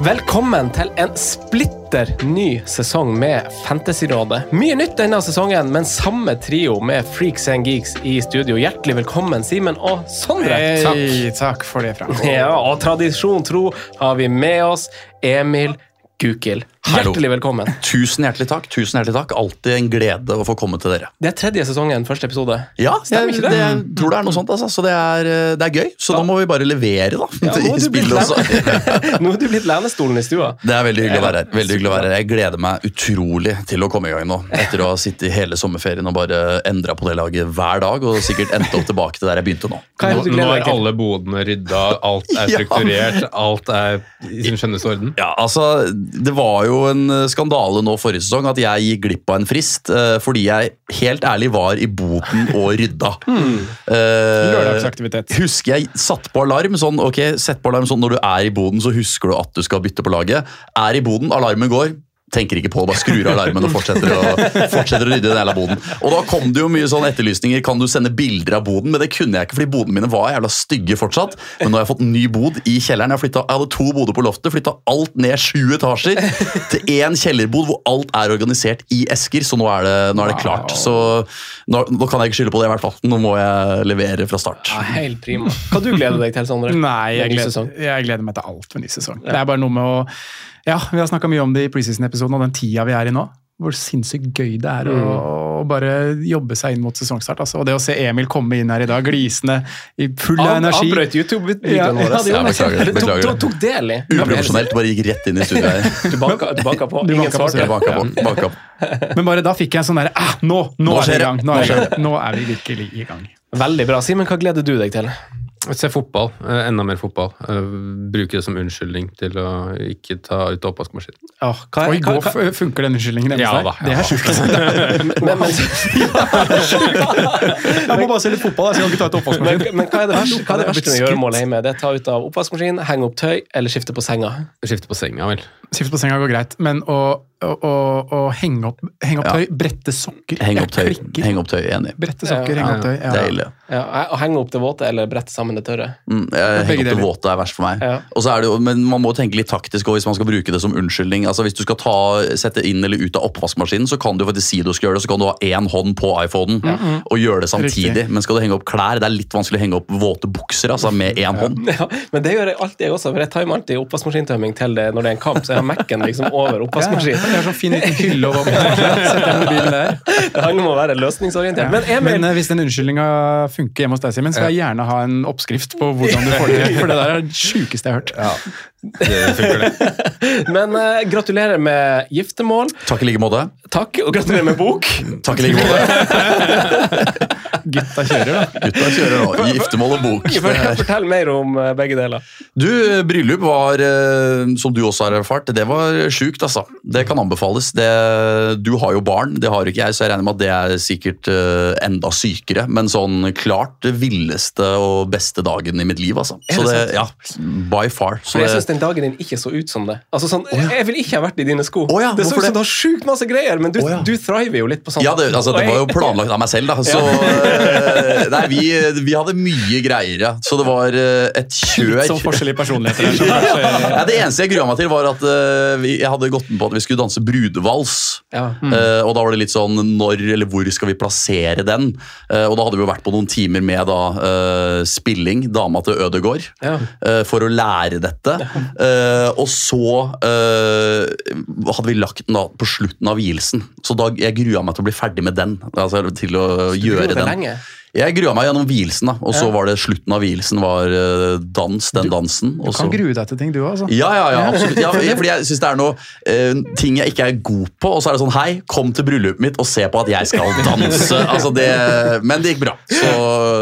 Velkommen til en splitter ny sesong med Fantasyrådet. Mye nytt denne sesongen, men samme trio med Freaks and Geeks i studio. Hjertelig velkommen, Simen og Sondre. Hei, takk for det, Frank. Ja, og tradisjon tro har vi med oss Emil Gukild. Hallo. Hjertelig velkommen. Tusen hjertelig takk. tusen hjertelig takk. Alltid en glede å få komme til dere. Det er tredje sesongen, første episode. Ja, Stemmer jeg, ikke det? jeg tror det er noe sånt. Altså. Så det er, eh, det er gøy. Så nå må vi bare levere, da. Ja, nå, i er nå er du blitt lenestolen i stua. Det er veldig hyggelig å være her. Veldig hyggelig å være her. Jeg gleder meg utrolig til å komme i gang nå. Etter å ha sittet hele sommerferien og bare endra på det laget hver dag, og sikkert endt opp tilbake til der jeg begynte nå. Er det Nå er alle bodene rydda, alt er strukturert, alt er i sin skjønneste orden. Ja, altså, Det var jo en eh, skandale nå forrige sesong at jeg gikk glipp av en frist eh, fordi jeg helt ærlig var i boden og rydda. Hmm. Lørdagsaktivitet. Husker jeg satt på alarm sånn, ok, sett på alarm sånn når du er i boden, så husker du at du skal bytte på laget. Er i boden, alarmen går. Tenker ikke på det, bare skrur av alarmen og fortsetter å, fortsetter å rydde i den jævla boden. Og da kom det jo mye sånn etterlysninger. Kan du sende bilder av boden? Men det kunne jeg ikke, fordi bodene mine var jævla stygge fortsatt. Men nå har jeg fått ny bod i kjelleren. Jeg, flyttet, jeg hadde to boder på loftet, flytta alt ned sju etasjer til én kjellerbod hvor alt er organisert i esker. Så nå er det, nå er det klart. Så nå, nå kan jeg ikke skylde på det, i hvert fall. Nå må jeg levere fra start. Ja, helt prima. Hva du gleder deg til, Sondre? Nei, jeg gleder, jeg gleder meg til alt med ny sesong. Det er bare noe med å Ja, vi har snakka mye om det i preseason-episoden og den tida vi er i nå. Hvor sinnssykt gøy det er å, å bare jobbe seg inn mot sesongstart. Altså. Og det å se Emil komme inn her i dag, glisende, i full av energi energi brøt YouTube-videoen Ja, vår. ja, det. Beklager, beklager. tok, tok del i. Uprofesjonelt, bare gikk rett inn i studio her. Du banka, du banka på. Du Ingen svarte. Banka på. Banka på. Men bare da fikk jeg en sånn derre ah, nå, nå, Nå er vi i gang! Nå er, vi, nå er vi virkelig i gang. Veldig bra. Simen, hva gleder du deg til? Se fotball, eh, enda mer fotball. Eh, Bruke det som unnskyldning til å ikke ta ut oppvaskmaskinen. Ja, hva, Oi, hva, hva, funker den unnskyldningen hjemme Ja hos da, deg? Det er sjukt. men, men, Jeg må bare se litt fotball. Jeg skal ikke ta et men, men hva er det verste, hva er det er verste med gjøremål hjemme? Det er ta ut av oppvaskmaskinen, henge opp tøy eller skifte på senga. Skifte på senga, vel. Skifte på senga går greit, men å, å, å, å henge opp, henge opp Ja. tøy, brette sokker Henge opp tøy. Heng opp tøy, enig. Brette sokker, Ja. henge opp tøy. Ja. Er. Ja, Å henge opp det våte eller brette sammen det tørre. Mm, henge opp det våte er verst for meg. Ja. Og så er det jo, men man må tenke litt taktisk også, hvis man skal bruke det som unnskyldning. Altså Hvis du skal ta, sette inn eller ut av oppvaskmaskinen, så kan du faktisk si du skal gjøre det, så kan du ha én hånd på iPhonen og gjøre det samtidig. Riktig. Men skal du henge opp klær, det er litt vanskelig å henge opp våte bukser altså med én hånd. Ja, men det gjør jeg alltid jeg også, for jeg timer alltid oppvaskmaskintømming til det når det er en kamp, så jeg har Mac-en liksom over Ja, oppvaskmaskinen. Ja, sånn fin liten hylle over mobilen der. Det handler om å være løsningsorientert. Men Emil, Men eh, hvis den unnskyldninga funker hjemme hos deg, Simen, skal jeg gjerne ha en oppskrift på hvordan du får det til. For det der er det sjukeste jeg har hørt. Det funker, det. men uh, gratulerer med giftermål. Takk i like måte. Takk, og gratulerer med bok. Takk i like måte. Gutta kjører, da. Gutta kjører nå. Giftermål og bok. Fortell mer om eh, begge deler. Du, bryllup var, eh, som du også har erfart, det var sjukt, altså. Det kan anbefales. Det, du har jo barn, det har ikke jeg, så jeg regner med at det er sikkert eh, enda sykere. Men sånn klart villeste og beste dagen i mitt liv, altså. Er Så det ja, by far. Så jeg det, den dagen din ikke så ut som det. Altså sånn, Jeg vil ikke ha vært i dine sko. ja, det så ut som du har sjukt masse greier, men du, du thriver jo litt på sånt. ja, det, altså, det var jo planlagt av meg selv, da. Så eh, Nei, vi, vi hadde mye greier, ja. Så det var eh, et kjør. Litt sånn forskjell i personligheter. Ja, det eneste jeg grua meg til, var at uh, vi, jeg hadde gått med på at vi skulle danse brudevals. Ja. Uh, og da var det litt sånn når eller hvor skal vi plassere den? Uh, og da hadde vi jo vært på noen timer med da spilling, dama til Ødegård, Ja. for å lære dette. Eh, og så uh, hadde vi lagt den da på slutten av vielsen. Så da jeg grua meg til å bli ferdig med den. Altså til å gjøre den. lenge? Jeg grua meg gjennom vielsen, da, og så Ja. var det slutten av vielsen var eh, dans, den dansen. Du og kan grue deg til ting, du òg. Altså. ja, ja, ja, absolutt. Ja, fordi jeg synes det er noe eh, ting jeg ikke er god på, og så er det sånn Hei, kom til bryllupet mitt og se på at jeg skal danse. altså det, men det gikk bra. Så,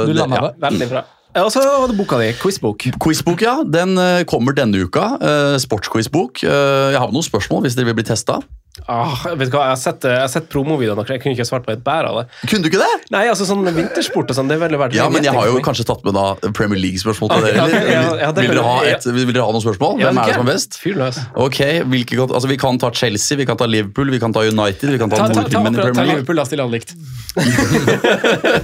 Du landa ja. Veldig bra. Ja, Og så var det boka di. Quizbok. Quizbok, ja. Den eh, kommer denne uka. Eh, sportsquizbok. Eh, jeg har noen spørsmål hvis dere vil bli testa. Ah, vet du hva, Jeg har sett, jeg har sett promovideoene, jeg kunne ikke svart på et bær av det. Kunne du ikke det? Nei, altså sånn vintersport og sånn, det er veldig verdt Ja, men jeg har jo kanskje tatt med da Premier League-spørsmål til dere. eller? ja, ja, det vil, dere ha ja. et, vil dere ha noen spørsmål? Ja, Hvem er det ok. som er best? Fyr løs. Ok, hvilke, altså Vi kan ta Chelsea, vi kan ta Liverpool, vi kan ta United, vi kan ta, Ta- ta- ta nordtimen i akkurat- ta Premier League. Liverpool, da stiller alle likt.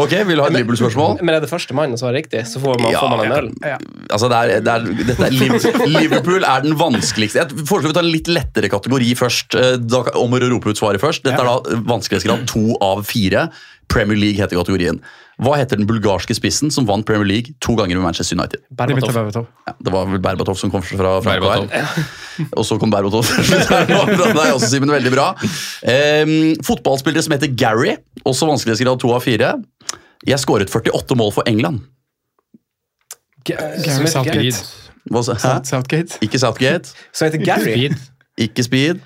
Ok, Vil du ha et Liverpool-spørsmål? Men er det første mann som har riktig, så får man, Ja, får man en ja. Altså, det er, det er, dette er Liv- Liverpool er den vanskeligste. Jeg foreslår vi tar en litt lettere kategori først. Eh, Da, om å rope ut svaret først. Dette er da vanskelighetsgrad to av fire. Premier League heter kategorien. Hva heter den bulgarske spissen som vant Premier League to ganger med Manchester United? Berbatov. Berbatov. Ja, det var vel Berbatov som kom fra, Frankrike Berbatov. Og så kom Berbatov. Det er også, Simen, veldig bra. Um, fotballspillere som heter Gary, også vanskelighetsgrad to av fire. Jeg skåret 48 mål for England. G Gary Southgate. Southgate. Ikke Southgate, Som heter Gary. Ikke Speed.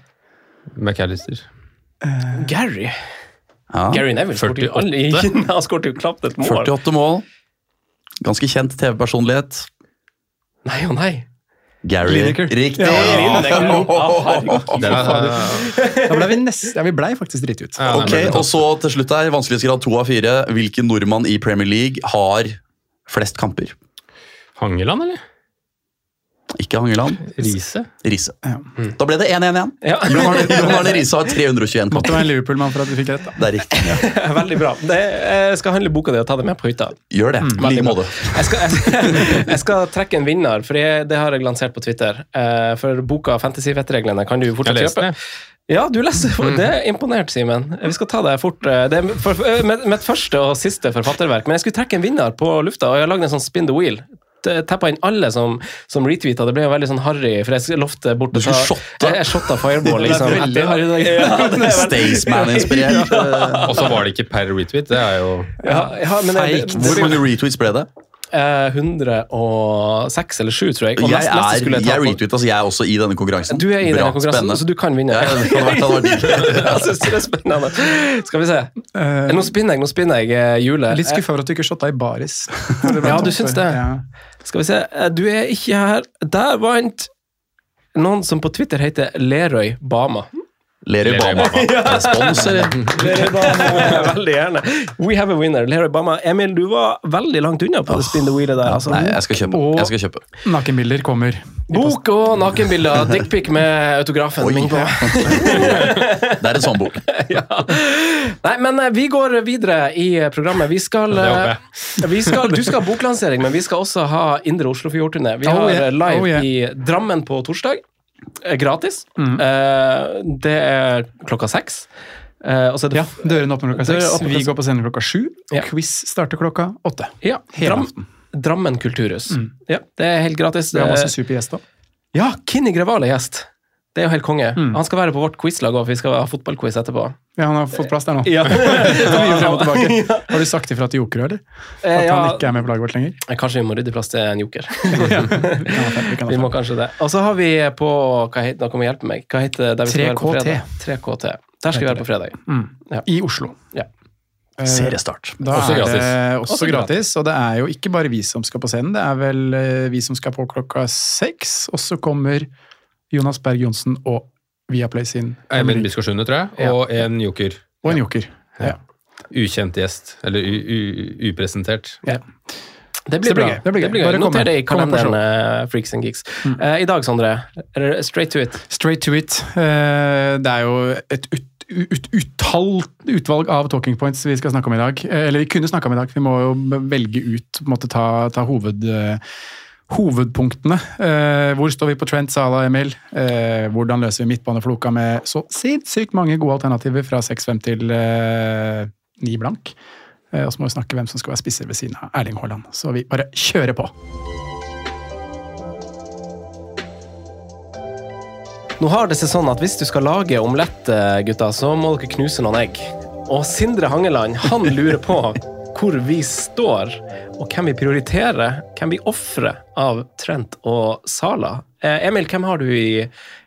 McAllister. Gary. Ja. Gary Neville skåret jo 48. aldri Han skåret jo knapt et mål. 48 mål. Ganske kjent TV-personlighet. Nei og nei. Gary. Lineker. Riktig! Ja, Ja, Da ble vi nest, ja, vi blei faktisk dritt ut. Ja, Ok, Og så til slutt her, vanskelighetsgrad to av fire. Hvilken nordmann i Premier League har flest kamper? Hangeland, eller? Ikke Hangeland. Riise? Riise. Da ble det 1-1 igjen. Ja. Jon Arne- Riise har 321 Måtte være en Liverpool-mann for at vi fikk rett. da. Det er riktig. Veldig bra. Det, jeg skal handle boka di og ta det med på hytta. Gjør det. I like måte. Jeg jeg, jeg skal trekke en vinner, for jeg, det har jeg lansert på Twitter. Eh, for boka Fantasy-vettreglene kan du fortsatt kjøpe. det. Ja, du leser. Det er imponert, Simen. Vi skal ta det fort. eh, Det er for, mitt første og siste forfatterverk. Men jeg skulle trekke en vinner på lufta, og jeg har lagd en sånn spin the wheel. Tappa inn alle som, som retweeta. Det ble jo veldig sånn harry, for jeg lovte bort å ta- shotta. Jeg, jeg shotta fireball, Det er liksom. veldig harry dag. Ja, er Staysman-inspirert. Og så var det ikke per retweet. Det er jo Ja, ja, men Feigt. Hvor mange retweets ble det? Eh, 106 eller 7, tror jeg. Og Jeg neste- neste er, skulle jeg ta jeg retweet, altså jeg er også i denne konkurransen. Du er i Bra, denne konkurransen, spennende. så du kan vinne. Ja, det digg. jeg synes det er spennende. Skal vi se. Uh, Nå spinner jeg, nå spinner jeg, hjulet. Jule. Litt skuffa over at du ikke shotta i baris. Ja, du syns det? Ja. Skal vi se. Eh, Du er ikke her. Der vant noen som på Twitter heter Lerøy Bama. Lerøy Bama. Bama. Respons, eller? Lerøy Bama. Veldig gjerne. We have a winner. Lerøy Bama. Emil, du var veldig langt unna på det spin the wheelet der. Altså. Nei, jeg skal kjøpe. Og- Jeg skal kjøpe. Nakenbilder kommer. Bok og nakenbilder. Dickpic med autografen Oi. min på. Det er en sånn bok. ja. Nei, men eh, vi går videre i eh, programmet. Vi skal, eh, vi skal Du skal ha boklansering, men vi skal også ha Indre Oslofjordturné. Vi Oh, har live oh, live Oh, yeah. i Drammen på torsdag. Eh, Gratis. Mm. Eh, Det er klokka seks. Eh, Og er det Ja, Dørene åpner klokka seks. Vi går på scenen klokka sju. Ja. Quiz starter klokka åtte. ja, Dram. Drammen kulturhus. Ja, det er helt gratis. Vi har masse supergjester. Ja, Kinni Greval er gjest. Det er jo helt konge. Mm. Han skal være på vårt quizlag òg, vi skal ha fotballquiz etterpå. Ja, han har fått plass der nå. Ja. Har du sagt ifra til Joker, eller? At Eh, ja. han ikke er med på laget vårt lenger? Kanskje vi må rydde plass til en joker. Ja, vi må kanskje det. Og så har vi på Hva heter Nå kan vi hjelpe meg. Hva heter det vi skal være på 3KT. fredag? 3KT. Der skal vi være på fredag. Mm. Ja. I Oslo. Ja. Eh, Seriestart. Da Også er gratis. det også, Også gratis. Og det er jo ikke bare vi som skal på scenen, det er vel eh, vi som skal på klokka seks. Og så kommer Jonas Berg Johnsen og Viaplay sin Eivind Biskår Sunde, tror jeg, og en joker. Og en joker. Ja. Ukjent gjest, eller u u upresentert. Ja. Det blir det blir bra. gøy, det blir gøy. Det blir gøy. Bare kom Noter det i kalenderen, eh, Freaks and Geeks. Eh, I dag, Sondre, straight to it. Straight to it. Uh, Det er jo et ut, ut, uttall, utvalg av talking points vi skal snakke om i dag. Uh, Eller vi kunne snakke om i dag. Vi må jo velge ut, på en måte ta, ta hoved, hovedpunktene. Eh, Hvor står vi på Trent, Sala, Emil? Eh, Hvordan løser vi midtbanefloka med så sinnssykt mange gode alternativer fra 6-5 til eh, 9 blank? Eh, Og så må vi snakke hvem som skal være spisser ved siden av Erling Haaland. Så vi bare kjører på. Nå har det seg sånn at hvis du skal lage omelett, eh, gutta, så må dere knuse noen egg. Og Sindre Hangeland, han lurer på hvor vi står, og hvem vi prioriterer, hvem vi ofrer av Trent og Sala. Eh, Emil, hvem har du i,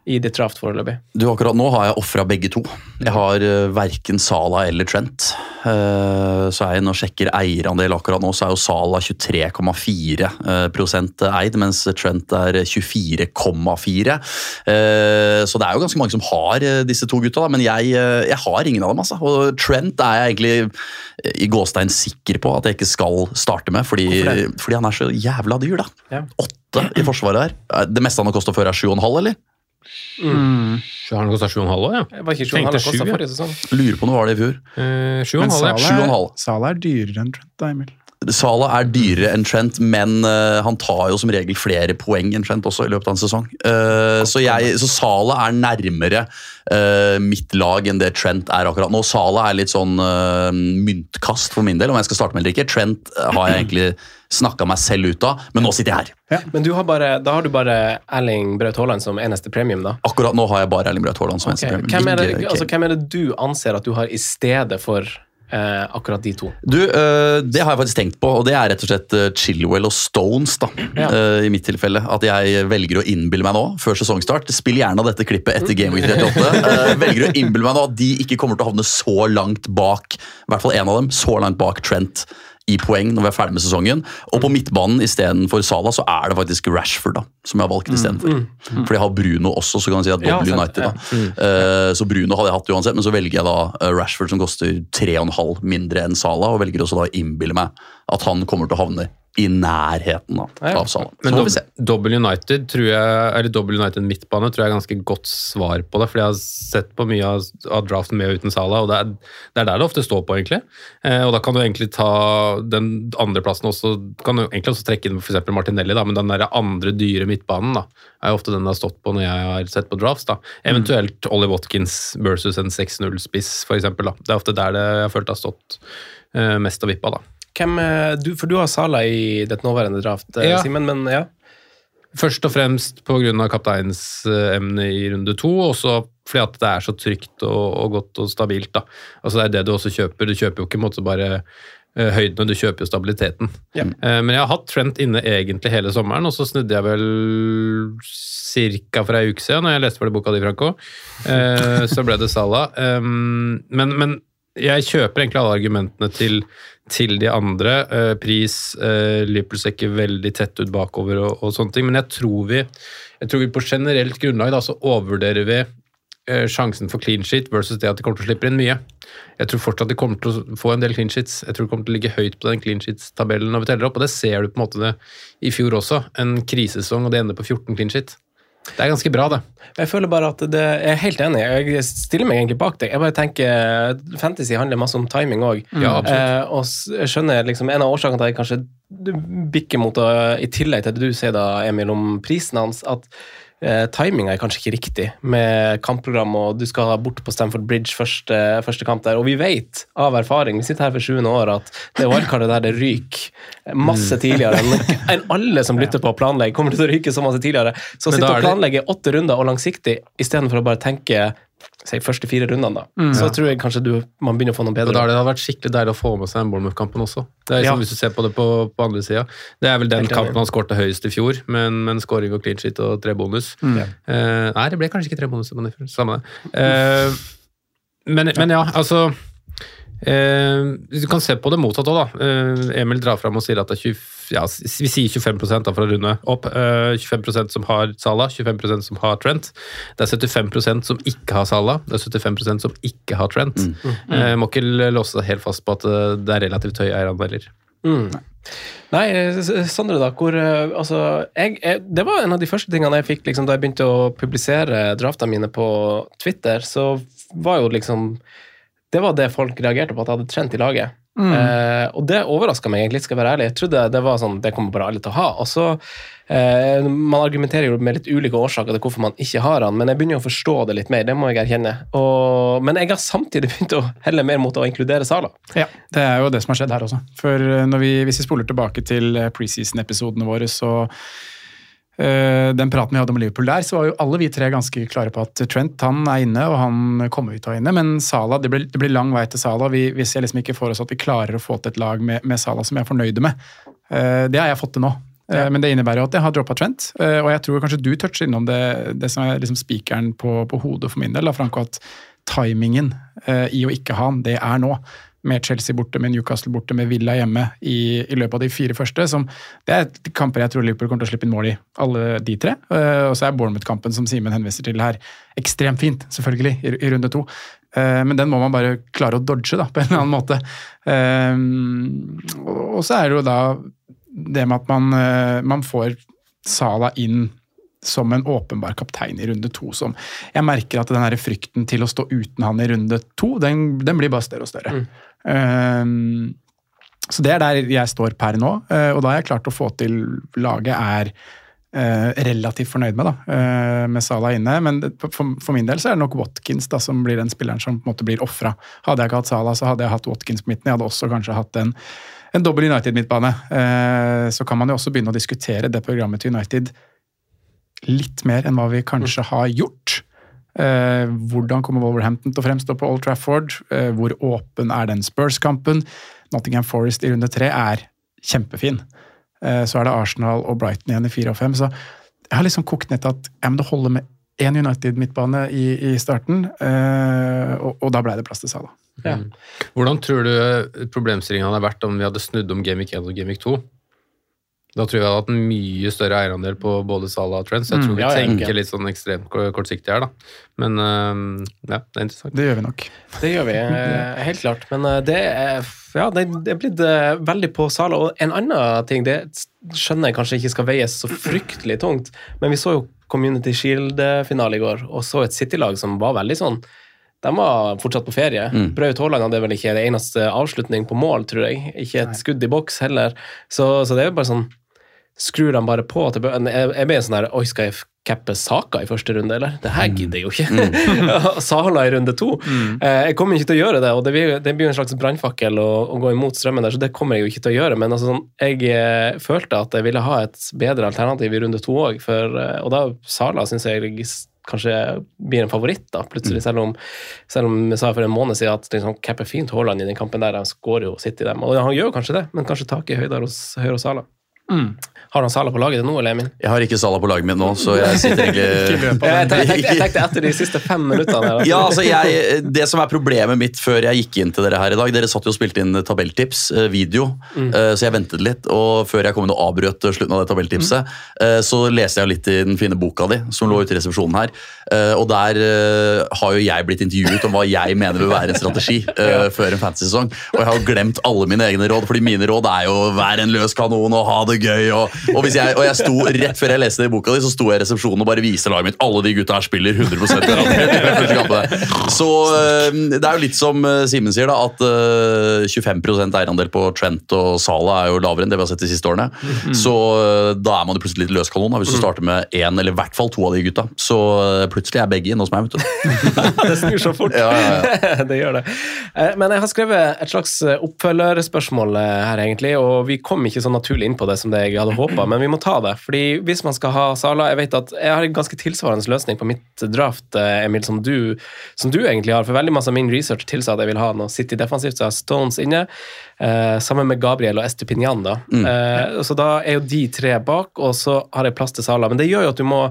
i ditt draft foreløpig? Du, akkurat Nå har jeg ofra begge to. Jeg har uh, verken Sala eller Trent. Uh, så er jeg og sjekker eierandel akkurat nå, så er jo Sala 23,4 uh, eid, mens Trent er 24,4. Uh, så det er jo ganske mange som har eh, disse to gutta, da, men jeg, eh, jeg har ingen av dem. altså. Og Trent er jeg egentlig eh, i gåstein sikker på at jeg ikke skal starte med, fordi, fordi han er så jævla dyr, da. Ja. Åtte i forsvaret her. Eh, Det meste han har kosta før, er 7,5, eller? Har den kosta 7,5 år, ja? Jeg var ikke sju Tenkte han sju, kosta ja. forrige sesong. Lurer på når var det i fjor. Eh, Men 7,5, ja. Sala. Salah, Salah er dyrere enn Trent, da, Emil. Salah er dyrere enn Trent, men uh, han tar jo som regel flere poeng enn Trent også i løpet av en sesong. Uh, så, jeg, så Sala er nærmere uh, mitt lag enn det Trent er akkurat nå. Sala er litt sånn myntkast for min del, om jeg skal starte med eller ikke. Trent har jeg egentlig snakka meg selv ut av, men nå sitter jeg her. Men du har bare, da har du bare Erling Braut Haaland som eneste premium, da? Akkurat nå har jeg bare Erling Braut Haaland som okay. eneste premium. Hvem, er det, altså, hvem er det du anser at du har i stedet for eh, akkurat de to? Du, eh, Det har jeg faktisk tenkt på, og det er rett og slett øh, Chilwell og Stones. da, Ja. eh, I mitt tilfelle. At jeg velger å innbille meg nå, før sesongstart Spill gjerne dette klippet etter Game Week 38. øh, velger å innbille meg nå at de ikke kommer til å havne så langt bak, i hvert fall en av dem, så langt bak Trent i poeng når vi er ferdig med sesongen. Og på midtbanen istedenfor Salah så er det faktisk Rashford da, som jeg har valgt istedenfor. Fordi jeg har Bruno også, så kan jeg si at Ja, dobbel sant, United. ja. da. Eh, så Bruno hadde jeg hatt uansett, men så velger jeg da eh, Rashford som koster 3,5 mindre enn Salah, og velger også da å innbille meg at han kommer til å havne i nærheten av, Ja. av Salah. Men dob- Double United tror jeg, eller Double United midtbane tror jeg er ganske godt svar på det. fordi jeg har sett på mye av, av draften med og uten Salah, og det er, det er der det ofte står på, egentlig. Eh, og da kan du egentlig ta den andreplassen også. Kan du egentlig også trekke inn f.eks. Martinelli, da, men den der andre dyre midtbanen da, er jo ofte den det har stått på når jeg har sett på drafts. da. Eventuelt Ollie Watkins versus en 6-0-spiss, f.eks. Det er ofte der det jeg har følt har stått eh, mest og vippa. da. Hvem, eh, du, for du har Sala i ditt nåværende draft, eh, Ja. Simen, men ja. Først og fremst pga. kapteinsemnet i runde to, og så fordi at det er så trygt og, og godt og stabilt. da. Altså Det er det du også kjøper. Du kjøper jo ikke måte bare høyden, høydene, du kjøper jo stabiliteten. Ja. Eh, men jeg har hatt Trent inne egentlig hele sommeren, og så snudde jeg vel ca. for ei uke siden, når jeg leste ferdig boka di, Franco. Eh, så ble det Salah. Um, men, men jeg kjøper egentlig alle argumentene til, til de andre. Eh, pris, eh, Liverpool ikke veldig tett ut bakover og, og sånne ting, men jeg tror vi, jeg tror vi på generelt grunnlag da, så overvurderer vi eh, sjansen for clean sheet versus det at de kommer til å slippe inn mye. Jeg tror fortsatt de kommer til å få en del clean sheets. Jeg tror de kommer til å ligge høyt på den clean sheets-tabellen når vi teller opp, og det ser du på en måte det i fjor også. En krisesong, og det ender på 14 clean sheet. Det er ganske bra, det. Jeg føler bare at det, Jeg er helt enig. Jeg stiller meg egentlig bak deg. Jeg bare tenker Fantasy handler masse om timing òg. Ja, absolutt. eh, og jeg skjønner liksom En av årsakene til at jeg kanskje bikker mot det, I tillegg til det du sier, da, Emil, om prisen hans, at eh, timinga er kanskje ikke riktig med kampprogram, og du skal bort på Stamford Bridge første, første kamp der. Og vi vet av erfaring, vi sitter her for sjuende år, at det wildcardet der det ryker masse Mm. tidligere enn enn alle som lytter på og planlegger, kommer til å ryke så masse tidligere. Så å sitte og planlegge åtte runder og langsiktig, istedenfor å bare tenke si, første fire rundene, da. Så tror jeg kanskje du, man begynner å få noe Og da bedre. det hadde vært skikkelig deilig å få med seg den Bournemouth-kampen også. Det er liksom, Ja. Hvis du ser på det på, på andre sida. Det er vel den Helt kampen han skårte høyest i fjor, men med en scoring og clean sheet og tre bonus. Eh, nei, det ble kanskje ikke tre bonus, men det- samme det. Eh, men, men ja, altså eh, Du kan se på det motsatt òg, da. Eh, Emil drar fram og sier at det er ja, vi sier 25 da, for å runde opp. Eh, 25% som har Salah, 25% som har Trent. Det er 75% som ikke har Salah, det er 75% som ikke har Trent. Eh, må ikke låse seg helt fast på at eh, det er relativt høye eierandeler. Mm. Nei, Sondre, da. Hvor, eh, altså, jeg, jeg, det var en av de første tingene jeg fikk liksom, da jeg begynte å publisere draftene mine på Twitter. Så var jo liksom Det var det folk reagerte på, at jeg hadde trent i laget. Mm. Eh, og det overraska meg egentlig, skal jeg være ærlig. Jeg trodde det var sånn, det kommer bare alle til å ha. Og så, eh, Man argumenterer jo med litt ulike årsaker til hvorfor man ikke har han, men jeg begynner jo å forstå det litt mer. Det må jeg erkjenne. Og, men jeg har samtidig begynt å helle mer mot å inkludere Sala. Ja, det er jo det som har skjedd her også. For eh, når vi, hvis vi spoler tilbake til eh, preseason-episodene våre, så Den praten vi hadde om Liverpool der, så var jo alle vi tre ganske klare på at Trent han er inne, og han kommer ut og er inne. Men Sala, det blir, det blir lang vei til Sala. Vi, vi ser liksom ikke for oss at vi klarer å få til et lag med, med Sala som vi er fornøyde med. Eh, det har jeg fått til nå. Ja. Men det innebærer jo at jeg har droppa Trent, eh, og jeg tror kanskje du toucher innom det, det som er liksom spikeren på, på hodet for min del, da, Franco, at timingen eh, i å ikke ha han, det er nå. Med Chelsea borte, med Newcastle borte, med Villa hjemme i, i løpet av de fire første. Som, det er kamper jeg tror Liverpool kommer til å slippe inn mål i, alle de tre. Uh, og så er Bournemouth-kampen som Simen henviser til her, ekstremt fint, selvfølgelig, i, i runde to. Uh, men den må man bare klare å dodge, da, på en eller annen måte. Uh, og, og så er det jo da det med at man, man får Sala inn som en åpenbar kaptein i runde to. Som jeg merker at den her frykten til å stå uten han i runde to, den, den blir bare større og større. Um, så det er der jeg står per nå, eh, og da har jeg klart å få til laget er eh, relativt fornøyd med, da, eh, med Salah inne. Men for, min del så er det nok Watkins da, som blir den spilleren som på en måte blir ofra. Hadde jeg ikke hatt Salah, så hadde jeg hatt Watkins på midten. Jeg hadde også kanskje hatt en, en dobbel United-midtbane. Så kan man jo også begynne å diskutere det programmet til United litt mer enn hva vi kanskje har gjort. Eh, hvordan kommer Wolverhampton til å fremstå på Old Trafford? Eh, hvor åpen er den Spurs-kampen? Nottingham Forest i runde tre er kjempefin. Eh, så er det Arsenal og Brighton igjen i fire og fem. Så jeg har liksom kokt ned til at ja, men det holder med én United-midtbane i, i starten, eh, og, og da ble det plass til Salah. Ja. Hvordan tror du problemstillingen hadde vært om vi hadde snudd om Gamic 1 og Gamic 2? Da tror jeg vi hadde hatt en mye større eierandel på både Salah og Trent. Så jeg tror Mm, vi ja, ja. tenker litt sånn ekstremt kortsiktig her, da. Men ja, det er interessant. Det gjør vi nok. Det gjør vi, eh, helt klart. Men eh, det er, ja, det det er blitt eh, veldig på Salah. Og en annen ting, det skjønner jeg kanskje ikke skal veies så fryktelig tungt, men vi så jo Community Shield-finale i går, og så et City-lag som var veldig sånn de var fortsatt på ferie. Mm. Braut Haaland hadde vel ikke det eneste avslutning på mål, tror jeg. Ikke et skudd i boks heller. Så, så det er jo bare sånn Skrur de bare på til Jeg jeg ble sånn her Oi, skal jeg cappe Saka i første runde, eller? Det her gidder jeg jo ikke. Sala i runde to. Mm. Jeg kommer ikke til å gjøre det, og det blir, det blir en slags brannfakkel å, å gå imot strømmen der, så det kommer jeg jo ikke til å gjøre. Men altså, sånn, jeg eh, følte at jeg ville ha et bedre alternativ i runde to òg, og da Sala syns jeg kanskje blir en favoritt, da, plutselig. Selv om, selv om jeg sa for en måned siden at liksom, capper fint Haaland i den kampen der, han skårer jo sitt i dem. Og han gjør kanskje det, men kanskje taket er høyere hos, høyere hos Sala. Har han Sala på laget nå, eller Emil? Jeg har ikke Sala på laget mitt nå, så jeg sitter egentlig Jeg tenkte, jeg, tenkte, etter de siste fem minuttene. Ja, altså jeg, Det som er problemet mitt før jeg gikk inn til dere her i dag Dere satt jo og spilte inn tabelltips, eh, video, Mm. eh, så jeg ventet litt. Og før jeg kom inn og avbrøt slutten av det tabelltipset, mm. så leste jeg litt i den fine boka di som lå ute i resepsjonen her. Eh, Og der eh, har jo jeg blitt intervjuet om hva jeg mener vil være en strategi ja. før en fantasy-sesong. Og jeg har jo glemt alle mine egne råd, fordi mine råd er jo vær en løs kanon og ha det gøy. Og, og, jeg, og jeg sto rett før jeg leste det i boka di, så sto jeg i resepsjonen og bare viste laget mitt. Alle de gutta her spiller 100 garantert i de første. Så eh, det er jo litt som eh, Simen sier, da, at eh, 25 eierandel på Trent og Sala er jo lavere enn det vi har sett de siste årene. Så eh, da er man jo plutselig litt løskanon hvis du starter med én eller i hvert fall to av de gutta. Så plutselig er begge inne hos meg. vet du. det snur så fort. Ja, ja, det gjør det. Eh, Men jeg har skrevet et slags eh, oppfølgerspørsmål eh, her, egentlig, og vi kom ikke så naturlig inn på det som det jeg hadde håpa, men vi må ta det. Fordi hvis man skal ha Sala Jeg vet at jeg har en ganske tilsvarende løsning på mitt draft, eh, Emil, som du, som du egentlig har. For veldig masse av min research tilsa at jeg vil ha noe City defensivt, så jeg har Stones inne. Eh, sammen med Gabriel og Estupinian, da. Eh, så da er jo de tre bak, og så har jeg plass til Sala. Men det gjør jo at du må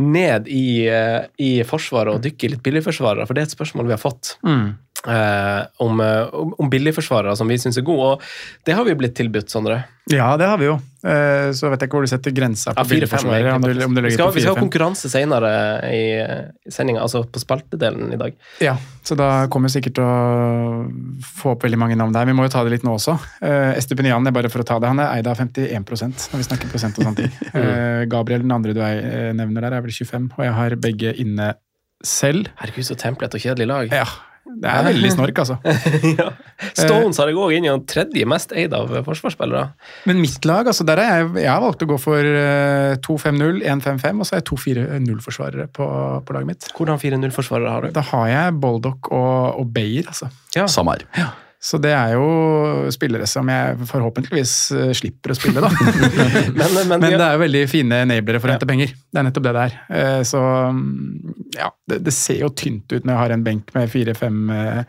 ned i, eh, i forsvaret og dykke litt billigforsvarere, for det er et spørsmål vi har fått. Mm. Eh, om, eh, om, om billigforsvarere som vi syns er gode, og det har vi blitt tilbudt, Sondre. Ja, det har vi jo. Eh, Så vet jeg ikke hvor du setter grensa på Ja, fire-fem, billigforsvaret. Om, du- om du vi, skal, vi skal ha konkurranse senere i, i sendinga, altså på spaltedelen i dag. Ja, så da kommer vi sikkert til å få opp veldig mange navn der. Vi må jo ta det litt nå også. Uh, Estepinian, bare for å ta det, han er eid av 51% når vi snakker prosent og sånne ting. Eh, Gabriel, den andre du er, eh, nevner der, er vel 25, og jeg har begge inne selv. Herregud, så templete og kjedelig lag. Ja, det er veldig snork, altså. ja. Stones har jeg òg inn i den tredje mest eid av forsvarsspillere. Men mitt lag, altså der er jeg, jeg har valgt å gå for eh, 2-5-0, 1-5-5, og så er jeg to 4-0-forsvarere på, på laget mitt. Hvordan 4-0-forsvarere har du? Da har jeg Boldock og, og Bayer, altså. Samme her. Så det er jo spillere som jeg forhåpentligvis eh, slipper å spille, da. Men, men, Men det er jo veldig fine enablere for å hente penger. Det er nettopp det det er. Eh, Så mm, ja, det, det ser jo tynt ut når jeg har en benk med fire-fem eh,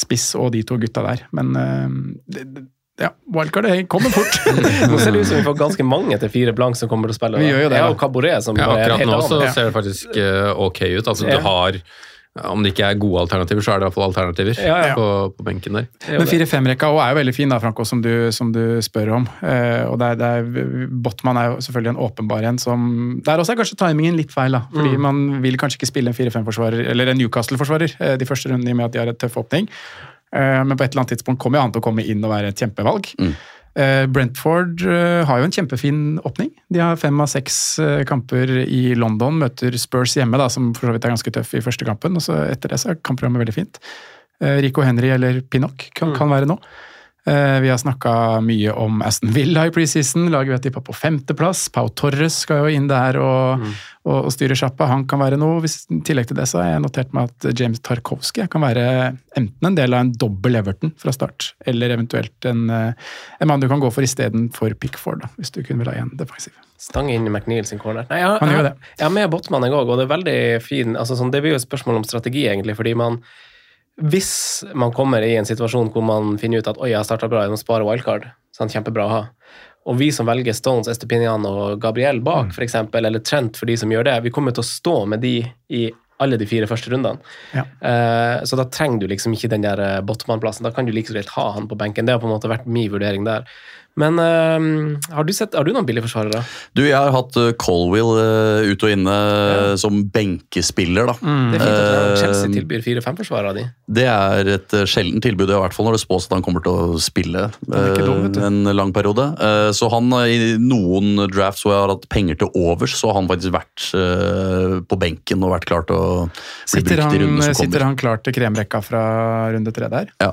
spiss og de to gutta der. Men det, det, ja, wildcard det kommer fort. Nå ser det ut som vi får ganske mange til fire blank som kommer til å spille. Vi gjør jo det, Ja, og Cabaret, som Ja, er akkurat nå så ser det faktisk ok ut. Altså, Ja. du har Om det ikke er gode alternativer, så er det i hvert fall alternativer Ja, ja. På, på benken der. Men 4-5-rekka er jo veldig fin, da, Franco, som du, som du spør om. Eh, og det er, det er, Botman er jo selvfølgelig en åpenbar en som Der også er kanskje timingen litt feil. da, fordi Mm. Man vil kanskje ikke spille en 4-5-forsvarer, eller en Newcastle-forsvarer, eh, de første rundene i og med at de har et tøff åpning. Eh, men på et eller annet tidspunkt kommer jo han til å komme inn og være et kjempevalg. Eh, Brentford eh, har jo en kjempefin åpning. De har fem av seks eh, kamper i London, møter Spurs hjemme, da, som for så vidt er ganske tøff i første kampen. og så Etter det så er kampprogrammet veldig fint. Eh, Rico Henry eller Pinnock kan, kan være nå. Eh, Vi har snakka mye om Aston Villa i preseason. Laget vi har tippa på femteplass. Pau Torres skal jo inn der og, og, og styre sjappa. Han kan være noe. Hvis, I tillegg til det så har jeg notert meg at James Tarkovsky kan være enten en del av en dobbel Everton fra start, eller eventuelt en, eh, en mann du kan gå for istedenfor Pickford, da, hvis du kunne vil ha en defensiv. Stang inn i McNeil sin corner. Nei, jeg, gjør jeg, jeg er med Botman i går, og det er veldig fin altså, sånn, Det blir jo et spørsmål om strategi, egentlig, fordi man Hvis man kommer i en situasjon hvor man finner ut at oi, jeg har starta bra, jeg må spare wildcard, sånn, kjempebra å ha. Og vi som velger Stones, Estepinian og Gabriel bak, Mm. eksempel, eller Trent for de som gjør det, vi kommer til å stå med de i alle de fire første rundene. Ja. Eh, så da trenger du liksom ikke den der eh, Botman-plassen. Da kan du like så greit ha han på benken. Det har på en måte vært min vurdering der. Men uh, har, du sett, har du noen billige forsvarere? Du, jeg har hatt uh, Colwill uh, ut og inne ja. som benkespiller, da. Det er fint at Eh, Chelsea tilbyr fire-fem-forsvarere av de. Det er et uh, sjeldent tilbud, i hvert fall når det spås at han kommer til å spille dum, uh, en lang periode. Uh, Så han, i noen drafts hvor jeg har hatt penger til overs, så har han faktisk vært uh, på benken og vært klar til å bli Sitter brukt i runden som kommer. sitter han klar til kremrekka fra runde tre der? Ja,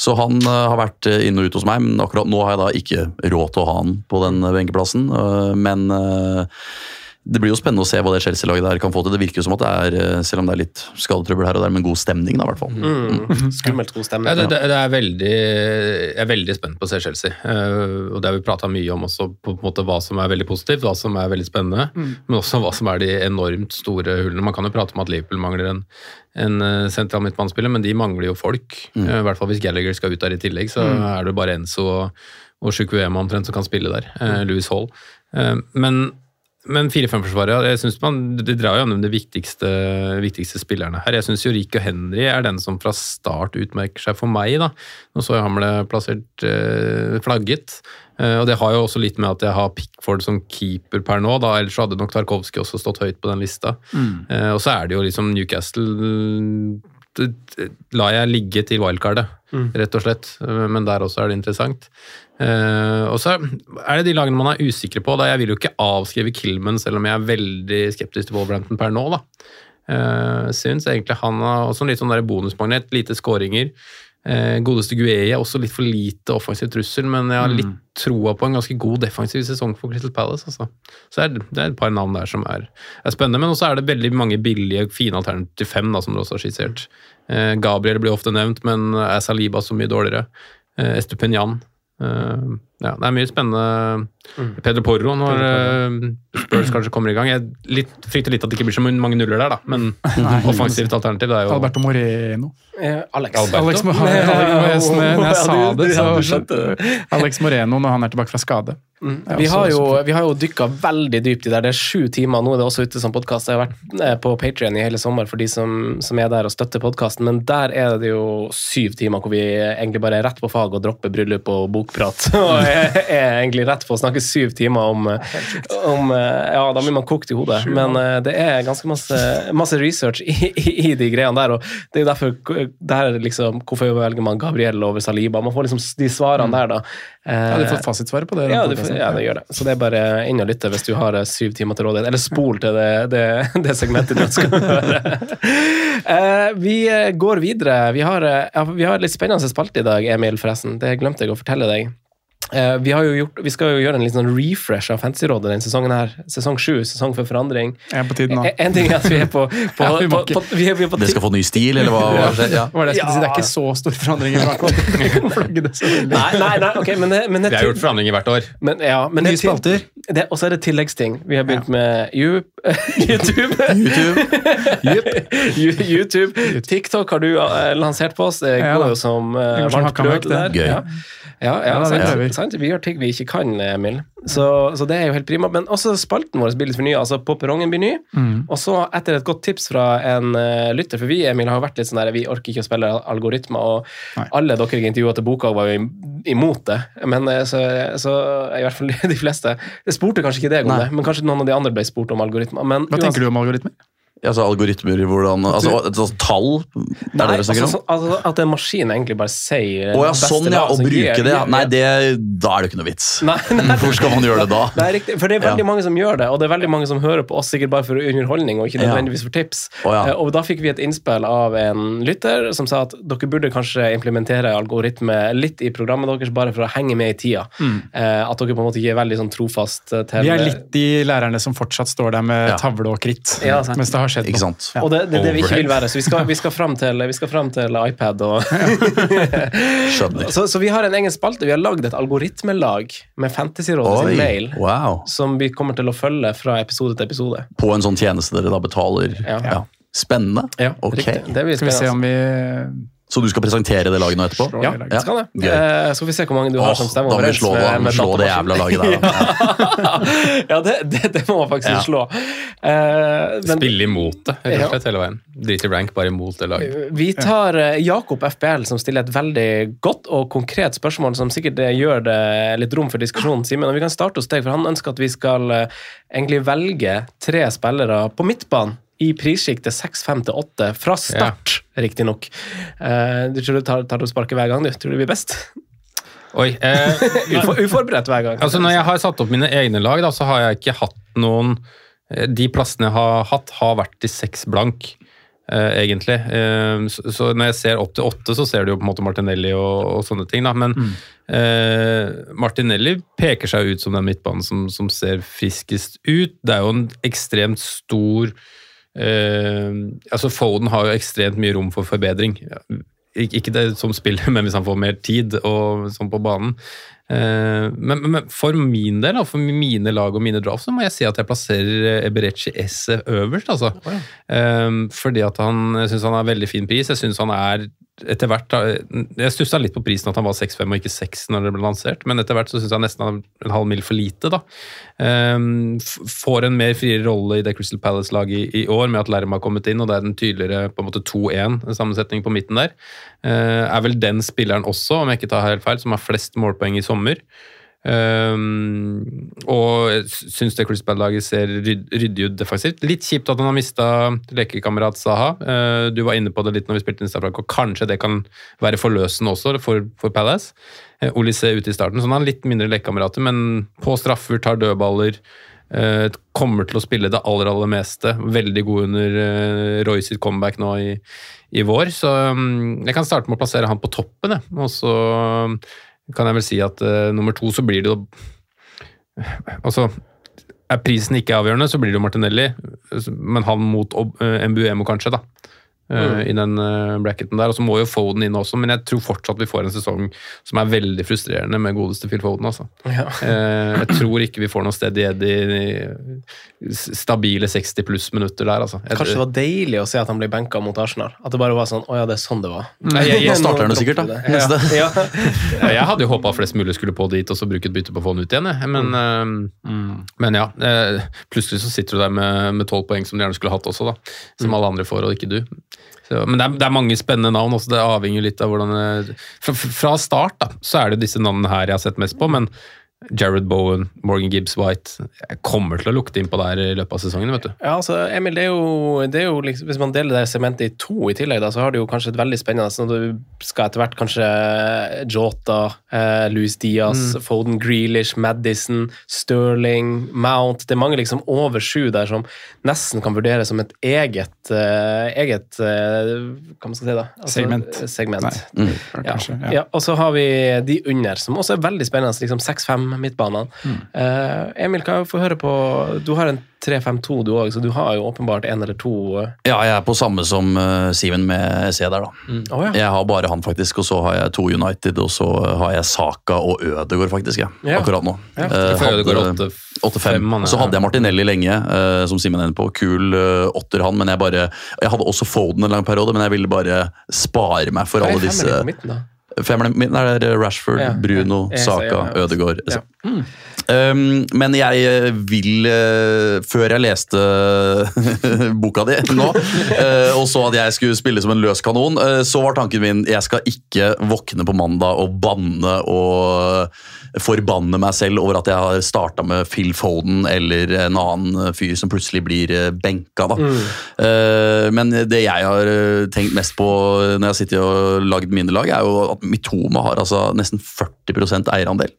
Så han uh, har vært inne og ute hos meg, men akkurat nå har jeg da ikke råd til å ha han på den benkeplassen. Uh, Men uh, det blir jo spennende å se hva det Chelsea-laget der kan få til. Det virker jo som at det er, uh, selv om det er litt skadetrøbbel her og der, men god stemning, da, i hvert fall. Mm. Skummelt god Ja, stemning. det, det, det er veldig, jeg er veldig spent på å se Chelsea. Og Det har vi prata mye om også, på en måte hva som er veldig positivt, hva som er veldig spennende. Men også hva som er de enormt store hullene. Man kan jo prate om at Liverpool mangler en, en sentral midtbanespiller, men de mangler jo folk. Mm. I hvert fall hvis Gallagher skal ut der i tillegg, så er det bare Enzo og, og Sjukuema omtrent som kan spille der. Eh, Louis Hall. Eh, men men 4-5-forsvaret, jeg synes man, det drar jo gjennom de viktigste, viktigste spillerne her. Jeg syns og Henry er den som fra start utmerker seg for meg. da. Nå så jeg ham ble plassert eh, flagget. Eh, og Det har jo også litt med at jeg har Pickford som keeper per nå. da, Ellers så hadde nok Tarkovskij også stått høyt på den lista. Eh, og så er det jo liksom Newcastle lar jeg ligge til wildcardet, rett og slett. Eh, Men der også er det interessant. Eh, og så er det de lagene man er usikre på. Da jeg vil jo ikke avskrive Killman, selv om jeg er veldig skeptisk til Wolverhampton per nå. da. Uh, syns egentlig han har også en litt sånn der bonusmagnet, lite skåringer. Uh, godeste Gueye er også litt for lite offensiv trussel, men jeg har litt troa på en ganske god defensiv sesong for Crystal Palace. Altså. Så er det, det er et par navn der som er, er spennende, men også er det veldig mange billige, fine alternativer til fem, da, som du også har skissert. Uh, Gabriel blir ofte nevnt, men er Saliba så mye dårligere? Eh, Estupinian. Ja, det er mye spennende. Pedro Porro når eh, Spurs kanskje kommer i gang. Jeg litt, frykter litt at det ikke blir så mange nuller der, da. Men offensivt alternativ det er jo Alberto Moreno. Eh, Alex. Alberto. Alex, Mo- Alex, Moreno, når jeg sa det, så Alex Moreno når han er tilbake fra skade. Mm. er Vi har jo, vi har jo dykka veldig dypt i det. Det er sju timer. Nå er det også ute som podkast. Jeg har vært eh, på Patrion i hele sommer for de som, som er der og støtter podkasten, men der er det jo syv timer hvor vi egentlig bare er rett på fag og dropper bryllup og bokprat. Og er, er egentlig rett på å snakke syv timer om, om eh, Ja, da blir man kokt i hodet. Men eh, det er ganske masse, masse research i, i, de greiene der, og det er jo derfor der er liksom, Hvorfor velger man Gabriel over Saliba? Man får liksom de svarene der, da. Ja, hadde får fått fasitsvaret på det. ja, det, ja, det gjør det. Så det er bare inn og lytte hvis du har eh, syv timer til rådighet. Eller spol til det, det, det segmentet du ønsker å høre. Eh, vi eh, går videre. Vi har, eh, vi har litt spennende spalte i dag, Emil, forresten. Det glemte jeg å fortelle deg. Eh, vi, har jo gjort, vi skal jo gjøre en litt sånn refresh av Fantasyrådet denne sesongen. her. Sesong sju, sesong for forandring. Jeg er på tiden nå. En, en ting er at vi er på, på, Ja, vi på, på, vi er, vi er på Det skal få ny stil, eller hva, hva skjer? Ja. Det var det si. Det er ikke så stor forandring i veldig. Nei, nei, nei, ok, men det, men det Vi har gjort forandringer hvert år. Men, ja, men Nye er spalter. Og så er det tilleggsting. Vi har begynt med You- YouTube. YouTube. YouTube. TikTok har du eh, lansert på oss. Det går jo som eh, som varmt brød der. Gøy. Ja. Ja, ja, sant, sant. Vi gjør ting vi ikke kan, Emil. Så, så det er jo helt prima. Men også spalten vår blir litt fornya. Altså, på perrongen blir ny. Mm. Og så, etter et godt tips fra en uh, lytter, for vi Emil, har jo vært litt sånn der, vi orker ikke å spille algoritmer, og Nei. alle dere jeg intervjua til boka, var jo imot det. Men eh, så, så i hvert fall de fleste Det spurte kanskje ikke deg om Nei. det, men kanskje noen av de andre ble spurt om algoritmer. Men Hva tenker du om algoritmer? Altså algoritmer, hvordan altså, altså, Tall? Det er Nei, det dere snakker altså, om? altså, at en maskin egentlig bare sier Å ja, sånn ja, å bruke det. ja. Nei, det, da er det ikke noe vits. Nei, nei, Hvor skal man gjøre det da? Det er riktig, for det er veldig Ja. mange som gjør det, og det er veldig mange som hører på oss sikkert bare for underholdning og ikke nødvendigvis for tips. Oh, ja. Eh, Og da fikk vi et innspill av en lytter som sa at dere burde kanskje implementere algoritme litt i programmet deres bare for å henge med i tida. Mm. At dere på en måte ikke er veldig sånn trofast eh, til Vi er litt de lærerne som fortsatt står der med Ja. tavle og kritt. Ja, sant. mens det har skjedd Ikke sant? Ja. Og det, det det vi ikke vil være, så vi skal, vi skal, fram, til, vi skal fram til iPad og Skjønner. så, så vi har en egen spalte. Vi har lagd et algoritmelag med Fantasyrådet sin mail. wow. Som vi kommer til å følge fra episode til episode. På en sånn tjeneste dere da betaler? Ja. Spennende. Ja, Ok. riktig. Det blir Skal vi se om spennende. vi Så du skal presentere det laget nå etterpå? Ja, Ja, skal det. gøy. Eh, så får vi se hvor mange du har Åh, som stemmer da må vi slå, med- med slå det jævla laget der. Ja, det, det, det må man faktisk Ja. slå. Eh, men Spille imot det, rett og slett, hele veien. Drit i rank, bare imot det laget. vi tar eh, Jakob FBL, som stiller et veldig godt og konkret spørsmål, som sikkert eh, gjør det litt rom for diskusjon. Simen, vi kan starte hos deg, for han ønsker at vi skal eh, egentlig velge tre spillere på midtbanen. I prissjiktet 6-5 til 8 fra start, riktignok. Uh, du tror du tar, tar du sparket hver gang, du? Tror du det blir best? Oi, eh, Ufor, uforberedt hver gang. altså Når jeg har satt opp mine egne lag, da, så har jeg ikke hatt noen eh, De plassene jeg har hatt, har vært i seks blank, Uh, egentlig. Uh, så, så når jeg ser opp til åtte, så ser du jo på en måte Martinelli og, og sånne ting. da, Men eh, Martinelli peker seg ut som den midtbanen som, som ser friskest ut. Det er jo en ekstremt stor altså Foden har jo ekstremt mye rom for forbedring. Ik ikke det som spiller, men hvis han får mer tid og sånn på banen. Eh, men, men for min del, for mine lag og mine draft, så må jeg si at jeg plasserer Eberechi Esse øverst. altså. Eh, fordi at han, syns han har veldig fin pris. Jeg synes han er etter hvert, Jeg stussa litt på prisen at han var 6-5 og ikke 6 når det ble lansert, men etter hvert så syns jeg nesten han er en halv mil for lite. da. Um, får en mer friere rolle i det Crystal Palace-laget i, i år, med at Lerma har kommet inn, og det er den tydeligere på en måte 2-1-sammensetning på midten der. Uh, er vel den spilleren også, om jeg ikke tar helt feil, som har flest målpoeng i sommer. Um, og jeg syns det Chris Palace-laget ser ryd, ryddig ut defensivt. Litt kjipt at han har mista lekekamerat Saha. Uh, du var inne på det litt når vi spilte Instafrank, og kanskje det kan være forløsende også for, for Palace. Uh, Olise ute i starten, så han har litt mindre lekekamerater, men på straffer, tar dødballer. Uh, kommer til å spille det aller aller meste. Veldig god under Roy sitt comeback nå i, i vår. Så um, jeg kan starte med å plassere han på toppen. Jeg. Og så kan jeg vel si at uh, nummer to så blir det jo Altså, er prisen ikke avgjørende, så blir det jo Martinelli. Men han mot uh, Mbuemo, kanskje, da. Eh, i den eh, bracketen der. Og så må jo Foden inn også, men jeg tror fortsatt vi får en sesong som er veldig frustrerende med godeste Phil Foden. altså. Ja. Eh, jeg tror ikke vi får noe steady Eddie stabile 60 pluss minutter der, altså. Jeg, Kanskje det var deilig å se at han ble benka mot Arsenal. At det bare var sånn Å ja, det er sånn det var. Nei, jeg- jeg starter han jo sikkert, da. Neste. Ja. Ja, jeg hadde jo håpa flest mulig skulle på dit og så bruke et bytte på å få den ut igjen. Jeg. Men, mm. men ja, plutselig så sitter du der med med tolv poeng som du gjerne skulle hatt også, da. Som alle andre får, og ikke du. Så, men det er, det er mange spennende navn. også, Det avhenger litt av hvordan eh, fra, fra start da, så er det disse navnene her jeg har sett mest på. men Jared Bowen, Morgan Gibbs White Jeg kommer til å lukte innpå der i løpet av sesongen. vet du. Ja, altså, Emil, det er jo, det er jo liksom, Hvis man deler det segmentet i to i tillegg, da, så har det jo kanskje et veldig spennende så Du skal etter hvert kanskje Jota, eh, Louis Diaz, Foden Grealish, Madison, Sterling, Mount Det er mange liksom over sju der som nesten kan vurderes som et eget eh, eget eh, Hva man skal si da? Altså, Segment. segment. Nei, Ja. kanskje. Ja. Ja, og så har vi de under, som også er veldig spennende. Liksom 6-5 midtbanene. Eh, Emil, kan jeg få høre på Du har en 3-5-2 du òg, så du har jo åpenbart en eller to eh. Ja, jeg er på samme som uh, Simen med C der, da. Å, ja. Jeg har bare han, faktisk, og så har jeg to United, og så har jeg Saka og Ødegaard, faktisk, ja. Ja. akkurat nå. Ja. Eh, hadde- 8-5, 8-5. han er- Så hadde jeg Martinelli lenge, som Simen er inne på. Kul åtter, han, men jeg bare Jeg hadde også Foden en lang periode, men jeg ville bare spare meg for alle disse midten, da? Femmeren min er Rashford, Bruno. Saka. Ødegaard. Ja. Um, men jeg eh, vil uh, Før jeg leste boka di nå, uh, og så at jeg skulle spille som en løs kanon, uh, så var tanken min jeg skal ikke våkne på mandag og banne og forbanne meg selv over at jeg har starta med Phil Foden eller en annen fyr som plutselig blir benka. Da. Eh, men det jeg har tenkt mest på når jeg har sittet og lagd mine lag, er jo at Mitoma har altså nesten 40% eierandel.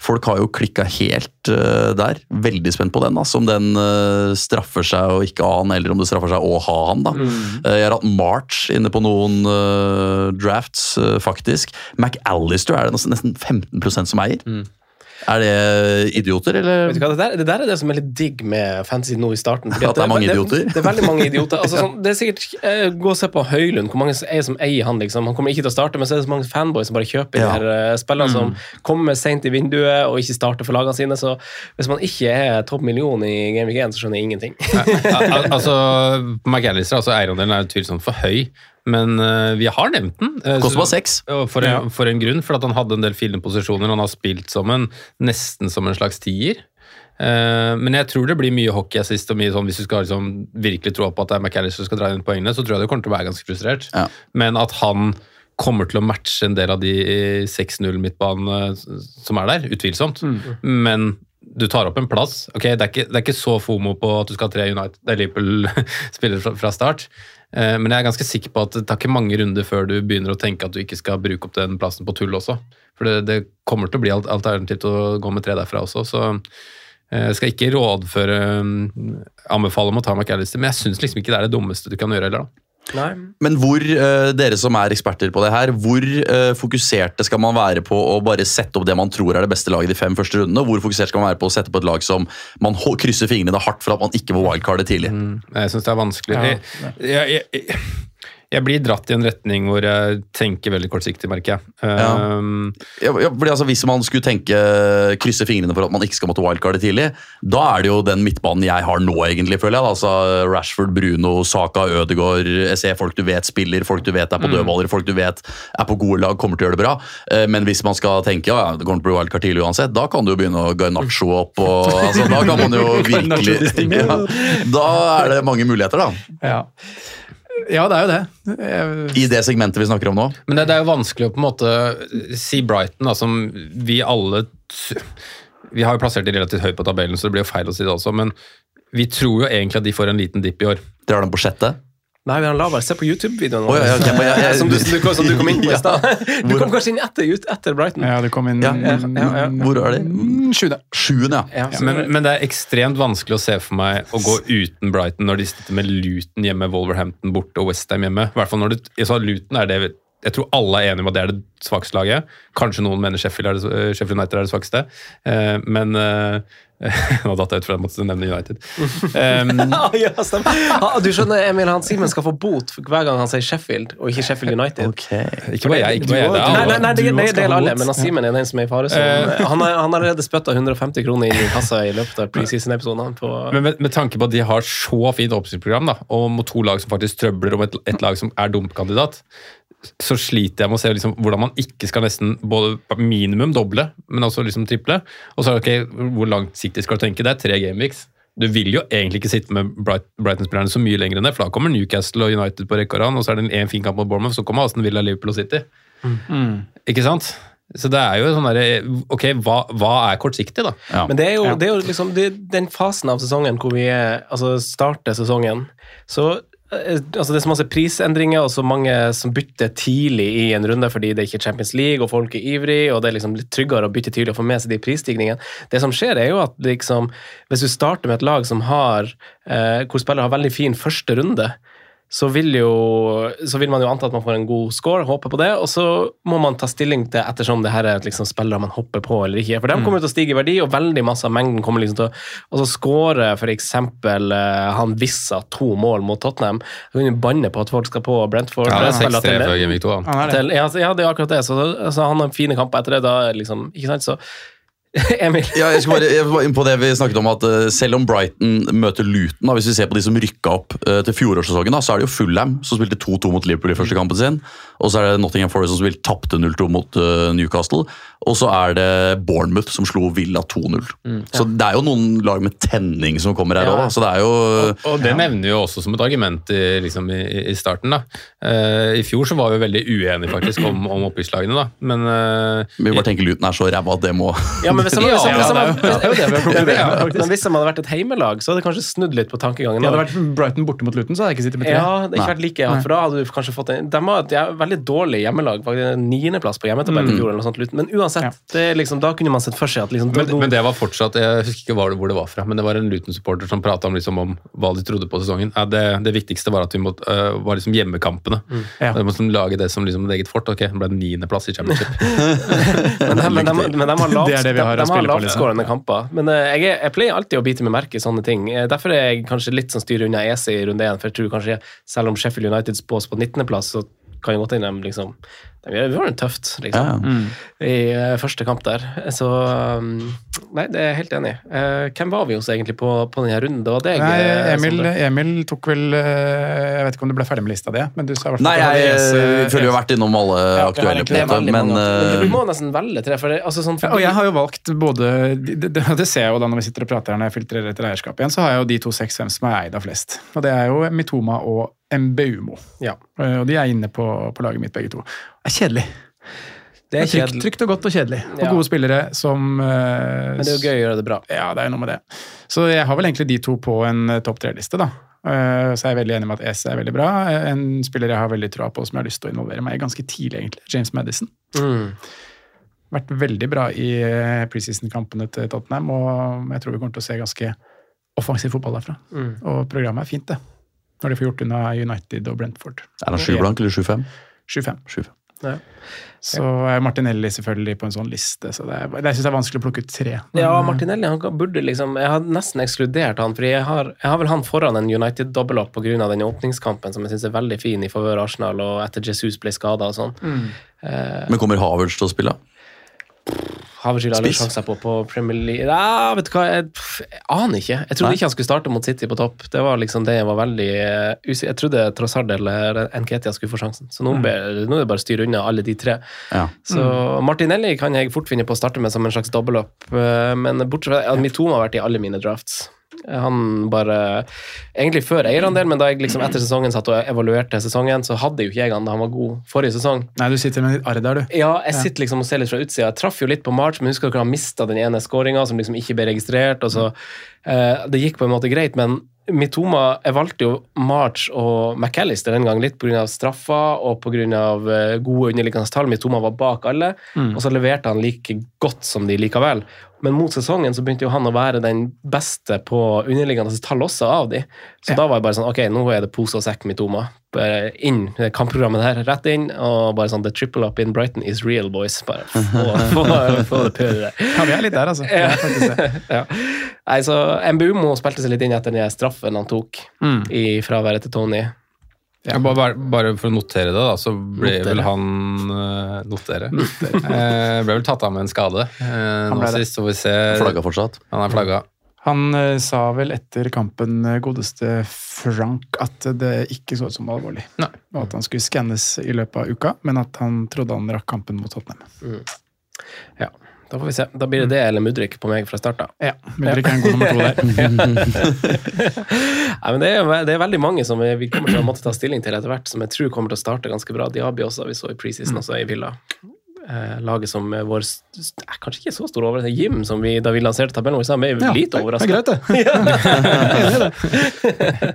Folk har jo klikka helt uh, der. Veldig spent på den. Altså, om den uh, straffer seg å ikke ha han, eller om det straffer seg å ha han. da. Eh, jeg har hatt March inne på noen drafts, faktisk. McAllister er det nesten- nesten 15% som eier. Er det idioter, eller? Vet du hva, det, der, det der er det som er litt digg med fantasy nå i starten. fordi At det er mange idioter? Det, det er veldig mange idioter. Altså, sånn, det er sikkert, eh, Gå og se på Høylund, hvor mange er som eier han. liksom. Han kommer ikke til å starte, men så er det så mange fanboys som bare kjøper Ja. de her spillene, spillerne som kommer seint i vinduet og ikke starter for lagene sine. Så hvis man ikke er topp million i Game Week 1, så skjønner jeg ingenting. Al al altså, McAllister, altså eierandelen er utvilsomt for høy, men uh, vi har nevnt den. Uh, så- seks. For en, for en grunn, for at han hadde en del fine posisjoner. Han har spilt som en, nesten som en slags tier. Uh, men jeg tror det blir mye hockeyassist og mye sånn hvis du skal liksom virkelig tro på at det er McAllister som skal dra inn poengene, så tror jeg det kommer til å være ganske frustrert. Ja. Men at han kommer til å matche en del av de 6-0-midtbanene som er der, utvilsomt. Men du tar opp en plass. Ok, Det er ikke, det er ikke så fomo på at du skal ha tre United, er Liverpool-spillere fra, fra start. Eh, Men jeg er ganske sikker på at det tar ikke mange runder før du begynner å tenke at du ikke skal bruke opp den plassen på tull også. For det, det kommer til å bli alternativt å gå med tre derfra også. Så eh, jeg skal ikke rådføre mm, anbefale om å ta McAllister, men jeg syns liksom ikke det er det dummeste du kan gjøre heller. da. Nei. Men hvor, eh, dere som er eksperter på det her, hvor eh, fokuserte skal man være på å bare sette opp det man tror er det beste laget de fem første rundene? Hvor fokusert skal man være på å sette opp et lag som man krysser fingrene hardt for at man ikke får wildcardet tidlig? Jeg syns det er vanskelig. Ja. Jeg, jeg, jeg, jeg blir dratt i en retning hvor jeg tenker veldig kortsiktig, merker jeg. Um, Ja, ja, fordi altså, Hvis man skulle tenke krysse fingrene for at man ikke skal måtte wildcarde tidlig, da er det jo den midtbanen jeg har nå, egentlig, føler jeg. Altså, Rashford, Bruno, Saka, Ødegaard. Jeg ser folk du vet spiller, folk du vet er på dødballer, folk du vet er på gode lag, kommer til å gjøre det bra. Eh, Men hvis man skal tenke ja, det kommer til å bli wildcard tidlig uansett, da kan du jo begynne å garnacho opp. og altså, Da kan man jo virkelig ja, Da er det mange muligheter, da. Ja. Ja, det er jo det. Jeg, I det segmentet vi snakker om nå. Men det, det er jo vanskelig å på en måte si Brighton, da, som vi alle Vi har jo plassert de relativt høyt på tabellen, så det blir jo feil å si det også, men vi tror jo egentlig at de får en liten dipp i år. Dere har den på sjette. Nei, vi har lavere. Se på YouTube-videoen oh, ja, ja, men jeg- som, du, som, du, som du kom inn på i stad. Du kom kanskje inn etter, etter Brighton. ja, du kom inn Ja, ja, ja. Hvor er det? Mm, Sjuende. Sjuende, ja. Ja, Men, men det er ekstremt vanskelig å se for meg å gå uten Brighton når de sitter med Luton hjemme, Wolverhampton borte og Westham hjemme. I hvert fall når du, sa Luton er det jeg tror alle er enige om at det er det svakeste laget. Kanskje noen mener Sheffield, er det, Sheffield United er det svakeste. Eh, Men eh, Nå datt jeg ut for jeg måtte nevne United. Um, ja. Ah, Du skjønner, Emil, han Simen skal få bot hver gang han sier Sheffield, og ikke Sheffield United. ikke bare jeg. ikke bare jeg. Det Nei, nei, nei, det, det, det gjelder alle, men Simen er den som er i fare. Han har han har allerede spytta 150 kroner inn i kassa i løpet av preseason-episodene. på- Men med, med tanke på at de har så fint oppstillingsprogram, og mot to lag som faktisk trøbler om et, et lag som er dumpkandidat, så sliter jeg med å se liksom, hvordan man ikke skal nesten både minimum doble, men også liksom triple. Og så er det ok, hvor langsiktig skal du tenke? Det er tre gameweeks. Du vil jo egentlig ikke sitte med Bright, Brighton-spillerne så mye lenger enn det, for da kommer Newcastle og United på rekke og rad, og så er det en fin kamp mot Bournemouth, så kommer Aston Villa, Liverpool og City. Ikke sant? Så det er jo sånn derre Ok, hva, hva er kortsiktig, da? Men det er jo, det er jo liksom det, den fasen av sesongen hvor vi er, altså starter sesongen, så altså Det er så masse prisendringer og så mange som bytter tidlig i en runde fordi det ikke er Champions League og folk er ivrig, og det er liksom litt tryggere å bytte tidlig og få med seg de prisstigningene. Det som skjer, er jo at liksom, hvis du starter med et lag som har eh, hvor spillere har veldig fin første runde, så vil, jo, så vil man jo anta at man får en god score, håpe på det, og så må man ta stilling til ettersom det her er liksom spillere man hopper på eller ikke. For de kommer til å stige i verdi, og veldig masse av mengden kommer liksom til å Og så scorer f.eks. Han Vissa to mål mot Tottenham. Jeg kan jo banne på at folk skal på Brentford. Ja, det er 6-3 til- før Gameweek 2. Er det. til, ja, altså, det er akkurat det. Så, så han har fine kamper etter det. Da, liksom, ikke sant? Så Emil Ja, jeg skal bare, jeg skal bare inn på det vi snakket om at uh, Selv om Brighton møter Luton, da, hvis vi ser på de som rykka opp uh, til fjorårssesongen, så er det jo Fulham som spilte 2-2 mot Liverpool i første kampen sin. Og så er det Nottingham Forest som spilte tapte 0-2 mot uh, Newcastle. Og så er det Bournemouth som slo Villa 2-0. Så det er jo noen lag med tenning som kommer her Ja. òg, så det er jo Og det nevner vi jo også som et argument i, liksom, i, i starten. da. Uh, I fjor så var vi veldig uenige faktisk om, om oppgiftslagene, da. Men uh, Vi bare tenker Luton er så ræva at det må Ja, men hvis de, hvis Ja, de hadde vært et heimelag, så hadde det kanskje snudd litt på tankegangen. Hadde det også. vært Brighton borte mot Luton, så hadde jeg ikke sittet med tre. Ja, det ikke vært like ja, for da hadde du kanskje fått en De har et veldig dårlig hjemmelag, faktisk en niendeplass på hjemmetabellen i fjor, eller noe sånt, men uansett, Ja. det er liksom, da kunne man sett for seg at liksom Men, nå- men det var fortsatt Jeg husker ikke hvor det, var fra, men det var en Luton-supporter som prata om, liksom, om hva de trodde på sesongen. Ja, det, det viktigste var at vi måtte, uh, var liksom hjemmekampene. Ja. Vi måtte lage det som liksom et eget fort. Ok, det ble niendeplass i championship. Men de, men, de, men de har, lavt, Det det har de, de har spille på, liksom. lavtskårende kamper. Men uh, jeg, jeg pleier alltid å bite meg merke i sånne ting. Eh, Derfor er jeg kanskje litt sånn styrer unna EC i runde én. For jeg tror kanskje, selv om Sheffield United spås på 19.-plass, så kan jo godt hende de liksom det tøft, liksom, Ja, i eh, første kamp der. Så um, Nei, det er jeg helt enig i. Eh, hvem var vi hos egentlig på, på denne runden? Det var deg. Nei, eh, Emil, Emil tok vel Jeg vet ikke om du ble ferdig med lista di, men du sa i hvert fall Nei, jeg, jeg, jeg føler vi har vært innom alle Ja, aktuelle er veldig men du Men Vi må nesten velge tre. For det, altså sånn, Ja, og jeg har jo valgt både det, det, det ser jeg jo da når vi sitter og prater her når jeg filtrerer etter eierskap igjen, så har jeg jo de to 6-5 som er eid av flest. Og det er jo Mitoma og Mbeumo. Ja. Eh, Og de er inne på, på laget mitt, begge to. Det er kjedelig. Det er trygt, trygt og godt og kjedelig. Og Ja. gode spillere som uh, Men det er jo gøy å gjøre det bra. Ja, det er noe med det. Så jeg har vel egentlig de to på en eh, topp tre-liste, da. Uh, Så jeg er veldig enig med at Ese er veldig bra. En spiller jeg har veldig troa på som jeg har lyst til å involvere meg i ganske tidlig, egentlig. James Madison. Mm. Vært veldig bra i preseason-kampene til Tottenham, og jeg tror vi kommer til å se ganske offensiv fotball derfra. Mm. Og programmet er fint, det. Når de får gjort unna United og Brentford. Er han sju blank eller 7-5? 25. 7-5. Ja. Så er Martinelli selvfølgelig på en sånn liste, så det er, jeg syns jeg er vanskelig å plukke ut tre. Men, Ja, Martinelli han burde liksom Jeg har nesten ekskludert han, for jeg har, jeg har vel han foran en United-dobbeltlock pga. den åpningskampen som jeg syns er veldig fin i favør Arsenal, og etter Jesus ble skada og sånn. Eh, Men kommer Havertz til å spille? Havertz har alle sjanser på på Premier League Ja, vet du hva, jeg, jeg aner ikke. Jeg trodde Nei. ikke han skulle starte mot City på topp. Det var liksom det jeg var veldig usikker Jeg trodde Trossard eller Nketia skulle få sjansen. Så nå, ble, nå er det bare å styre unna alle de tre. Ja. Så Martinelli kan jeg fort finne på å starte med som en slags double up, eh, men bortsett fra ja, Mitoma har vært i alle mine drafts. Han bare Egentlig før eierandel, men da jeg liksom etter sesongen satt og evaluerte sesongen, så hadde jo ikke jeg han da han var god forrige sesong. Nei, du sitter med litt arr der, du. Ja, jeg sitter liksom og ser litt fra utsida. Jeg traff jo litt på March, men husker dere han mista den ene skåringa som liksom ikke ble registrert. og så eh, Det gikk på en måte greit, men Mitoma Jeg valgte jo March og McAllister den gang litt pga. straffa og pga. Uh, gode underliggende tall. Mitoma var bak alle, og så leverte han like godt som de likevel. Men mot sesongen så begynte jo han å være den beste på underliggende tall også av de. Så da var jeg bare sånn Ok, nå er det pose og sekk Mitoma. Bare inn det kampprogrammet der, rett inn, og bare sånn The triple up in Brighton is real, boys. Bare få, få, få det pøret der. Ja, vi er litt der, altså. Ja. Nei, så Mbumo spilte seg litt inn etter den straffen han tok Mm. i fraværet til Tony. Ja, bare, bare- for å notere det, da, så ble Notere. vel han uh, Notere. Eh, ble vel tatt av med en skade eh, nå sist, så vi se Flagga fortsatt. Han er flagga. Han eh, sa vel etter kampen, eh, godeste Frank, at det ikke så ut som alvorlig. Nei. Og at han skulle skannes i løpet av uka, men at han trodde han rakk kampen mot Tottenham. Ja, da får vi se. Da blir det det eller Mudrik på meg fra start. Ja, Mudrik er en god nummer to der. Nei, men det er, det er veldig mange som vi kommer til å måtte ta stilling til etter hvert, som jeg tror kommer til å starte ganske bra. Diaby også, vi så i preseason også i Villa. Eh, laget som er vår eh, Kanskje ikke så stor overraskelse. Jim, som vi, da vi lanserte tabellen, vår, sa vi er Ja, litt det er overraska. greit, det. Det.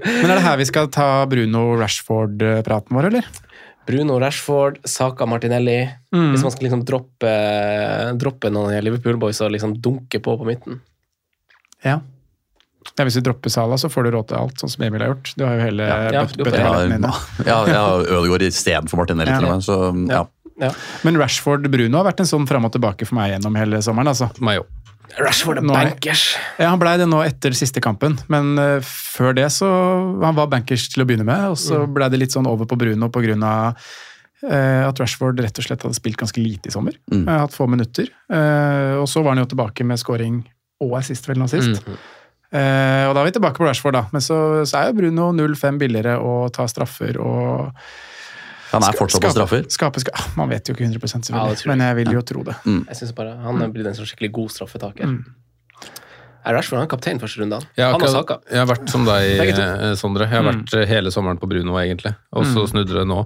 Men er det her vi skal ta Bruno Rashford-praten vår, eller? Bruno Rashford, Saka Martinelli. Mm. Hvis man skal liksom droppe, droppe noen av Liverpool-boys og liksom dunke på på midten. Ja. ja. Hvis du dropper Sala, så får du råd til alt, sånn som Emil har gjort. Du har jo hele Ja, ja, Ødegaard istedenfor Martinelli, Ja. til og med. Så ja. Ja. Men Rashford-Bruno har vært en sånn fram og tilbake for meg gjennom hele sommeren. altså. Meg òg. Rashford er er- bankers. Ja, Han blei det nå etter siste kampen, men uh, før det så Han var bankers til å begynne med, og så blei det litt sånn over på Bruno pga. Uh, at Rashford rett og slett hadde spilt ganske lite i sommer. Mm. Uh, hatt få minutter. Uh, og så var han jo tilbake med scoring og assist vel nå sist. Eh, og da er vi tilbake på Rashford, da. Men så, så er jo Bruno 0-5 billigere og tar straffer og Han er fortsatt på straffer. Skape, skape, skape. man vet jo ikke 100 Ja, selvfølgelig, ja, jeg. men jeg vil jo tro det. Jeg synes bare Han er den som skikkelig god straffetaker. Mm. Er Rashford han kaptein første runde? han? Han og Saka. jeg har vært som deg, eh, Sondre. Jeg har vært eh, hele sommeren på Bruno, egentlig. Og så snudde det nå.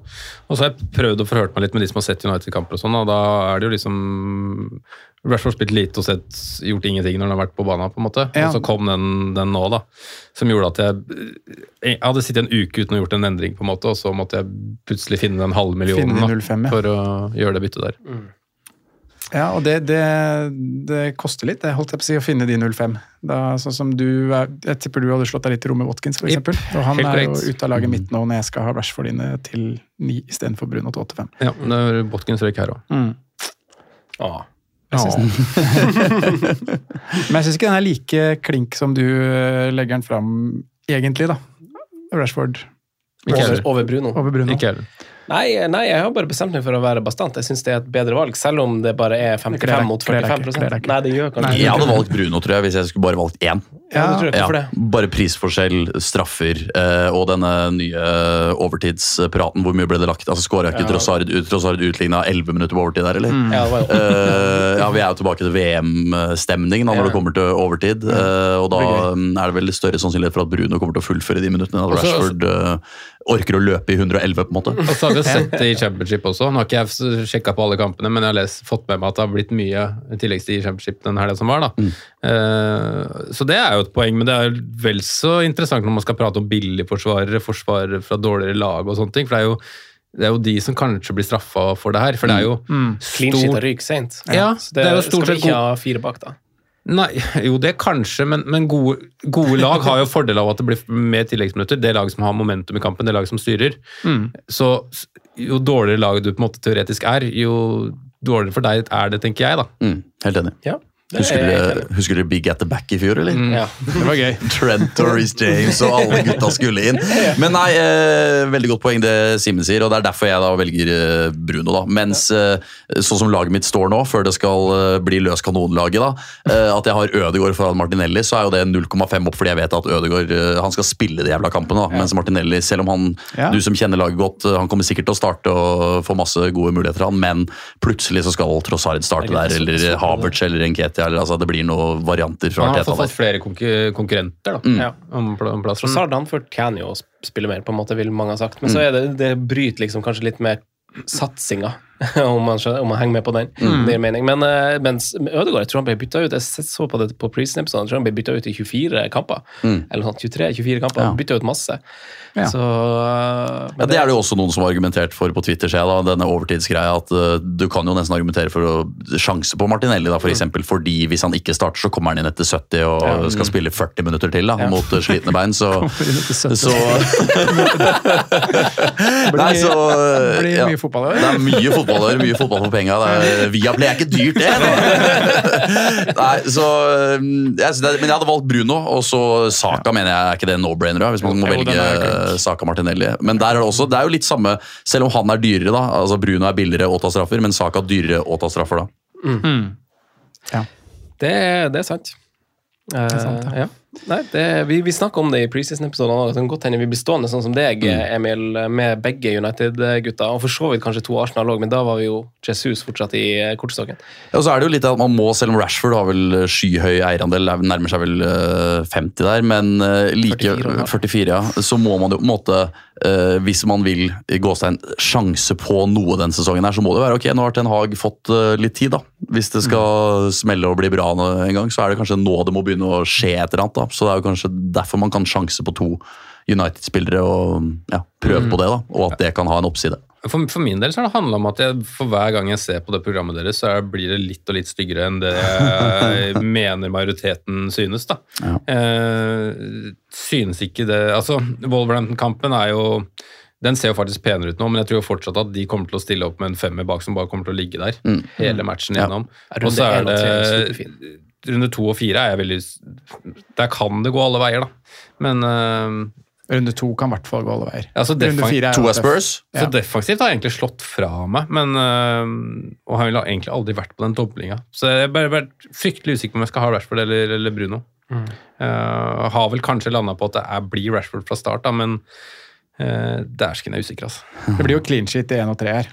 Og så har jeg prøvd å forhøre meg litt med de som har sett United-kamper og sånn, og da er det jo liksom Rashford spilt lite og sett, gjort ingenting når han har vært på banen, på en måte. Ja. Og så kom den, den nå, da. Som gjorde at jeg Jeg hadde sittet en uke uten å ha gjort en endring, på en måte, og så måtte jeg plutselig finne den halve millionen Finne da, 05, ja. for å gjøre det byttet der. Ja, og det, det, det koster litt, det holdt jeg på å si, å finne de 05. Da, sånn som du er, Jeg tipper du hadde slått deg litt i rom med Watkins, for Yep. Og han helt er jo ute av laget mitt nå når jeg skal ha Rashford inne til 9 istedenfor Bruno til 85. Ja, det er Botkins røyk her òg. Mm. Ja. Jeg synes Men jeg syns ikke den er like klink som du eh, legger den fram, egentlig, da. Rashford Over, over Bruno. over Bruno. Ikke heller. Nei, nei, jeg har bare bestemt meg for å være bastant. Jeg syns det er et bedre valg, selv om det bare er 55 mot 45 ikke, kler deg ikke. Nei, det gjør kanskje Jeg hadde valgt Bruno, tror jeg, hvis jeg skulle bare valgt én. Ja, det tror jeg. Ja, bare prisforskjell, straffer eh, og denne nye overtidspraten. Hvor mye ble det lagt? Altså Skåra ikke Ja. Trossard ut, Trossard utligna 11 minutter på overtid der, eller? Ja, det Eh, ja, Vi er jo tilbake til VM-stemningen når Ja. det kommer til overtid. eh, og da Det mm, er det vel større sannsynlighet for at Bruno kommer til å fullføre de minuttene. At Rashford eh, orker å løpe i 111, på en måte. Og så har vi sett det i championship også. Nå har ikke jeg sjekka på alle kampene, men jeg har lest, fått med meg at det har blitt mye i tilleggstid i championship den helga som var. da. Eh, så det er jo et poeng, men det er vel så interessant når man skal prate om billigforsvarere, forsvarere fra dårligere lag og sånne ting. For det er jo, det er jo de som kanskje blir straffa for det her. For det er jo clean shit og ryk seint. Ja, ja, det er jo stort skal vi sett ikke god- ha fire bak, da. Nei, jo det kanskje, men, men gode, gode lag har jo fordel av at det blir mer tilleggsminutter. Det laget som har momentum i kampen, det laget som styrer. Mm. Så jo dårligere lag du på en måte teoretisk er, jo dårligere for deg er det, tenker jeg, da. Mm, helt enig. Ja, Husker er dere, husker dere Big at the Back i fjor, eller? Ja. Det var gøy. Trent og Reece James og alle gutta skulle inn. Men nei, eh, veldig godt poeng det Simen sier, og det er derfor jeg da velger eh, Bruno. da. Mens eh, sånn som laget mitt står nå, før det skal eh, bli løs kanonlaget, da, eh, at jeg har Ødegaard foran Martinelli, så er jo det 0,5 opp, fordi jeg vet at Ødegaard eh, han skal spille de jævla kampene. da. Mens Martinelli, selv om han, Ja. du som kjenner laget godt, han kommer sikkert til å starte og få masse gode muligheter, han, men plutselig så skal Trossard starte er der, eller Havertz eller Eller altså det blir noen varianter fra Han har fått flere konkurrenter da, Ja. om, plass om plassen. Trossard han fortjener jo å spille mer, på en måte, vil mange ha sagt. Men så er det, det bryter liksom kanskje litt mer satsinga. om, man skjønner, om man henger med på den. Mm. Det gir mening. Men eh, mens Ødegaard jeg tror han ble bytta ut Jeg så på det på preseason-episoden, jeg tror han ble bytta ut i 24 kamper. Mm. Eller sånn 23-24 kamper. Ja. Bytta ut masse. Ja. Så eh, Ja, det er det jo også noen som har argumentert for på Twitter, ser jeg denne overtidsgreia. At uh, du kan jo nesten argumentere for å sjanse på Martinelli, da, for eksempel, fordi hvis han ikke starter, så kommer han inn etter 70 og Ja. skal spille 40 minutter til da, mot slitne bein. Så, Kommer inn etter 70. så Det blir mye fotball. Det er mye fotball der, mye fotball for penga. Viaplay er ikke dyrt, det! Nei, så um, jeg, Men jeg hadde valgt Bruno, og så Saka mener jeg er ikke det no-brainer, hvis man må Jo, velge. Saka Martinelli. Men der er det også, det er jo litt samme, selv om han er dyrere, da. altså Bruno er billigere å ta straffer, men Saka dyrere å ta straffer, da. det, det er sant. Det er sant, ja. Nei, det, vi vi snakka om det i preseason-episoden. Det kan godt hende vi blir stående sånn som deg, Mm. Emil, med begge United-gutta. Og for så vidt kanskje to Arsenal òg, men da var vi jo Jesus fortsatt i eh, kortstokken. Ja, og så er det jo litt at man må, selv om Rashford har vel skyhøy eierandel, er- nærmer seg vel eh, 50 der, men eh, like 44, 44, ja, så må man jo på en måte, eh, hvis man vil i gåstein sjanse på noe den sesongen her, så må det være ok, nå har Ten Hag fått eh, litt tid da. Hvis det skal smelle og bli bra en gang, så er det kanskje nå det må begynne å skje et eller annet da. Så det er jo kanskje derfor man kan sjanse på to United-spillere og ja, prøve på det da, og at det kan ha en oppside. For, for min del så har det handla om at jeg, for hver gang jeg ser på det programmet deres, så er- blir det litt og litt styggere enn det jeg mener majoriteten synes. da. Ja. Eh, synes ikke det Altså, Wolverhampton-kampen er jo den ser jo faktisk penere ut nå, men jeg tror jo fortsatt at de kommer til å stille opp med en femmer bak som bare kommer til å ligge der Mm. hele matchen gjennom. Ja. Og så er det. Runde to og fire er jeg veldig Der kan det gå alle veier, da. Men uh, Runde to kan i hvert fall gå alle veier. Altså, Runde fire er To er Spurs. Så Ja. defensivt har jeg egentlig slått fra meg, men uh, Og han ville egentlig aldri vært på den doblinga. Så jeg har bare vært fryktelig usikker på om jeg skal ha Rashford eller, eller Bruno. Mm. Uh, har vel kanskje landa på at det er, blir Rashford fra start, da, men uh, dæsken er usikker, altså. Det blir jo clean shit i én og tre her.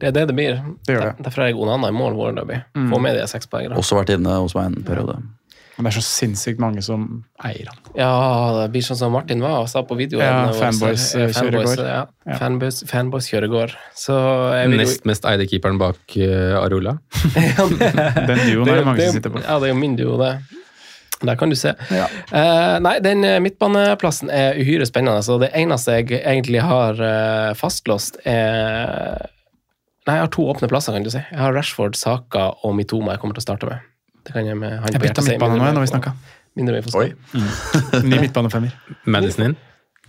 Det er det det blir. Det gjør det. Derfor er jeg Onana i mål foreløpig. Mm. Få med de seks poengene. Også vært inne hos meg en periode. Men det er så sinnssykt mange som eier han. Ja, det blir sånn som Martin var og sa på videoen. Ja, fanboys, eh, eh, fanboys, kjøregård. Ja, Ja. fanboys, fanboys kjører. Så jeg vil Nest mest eide keeperen bak uh, Arula. Den duoen er det mange som sitter på. Ja, det er jo min duo, det. Der kan du se. Ja. Uh, nei, den eh, midtbaneplassen er uhyre spennende. Så det eneste jeg egentlig har uh, fastlåst, er Nei, jeg har to åpne plasser, kan du si. Jeg har Rashford, Saka og Mitoma jeg kommer til å starte med. Det kan jeg med han Jeg på bytta hjertet si, midtbane nå, mindre når vi snakka. Mindre vi får Mm. Ny midtbanefemmer. Madison inn.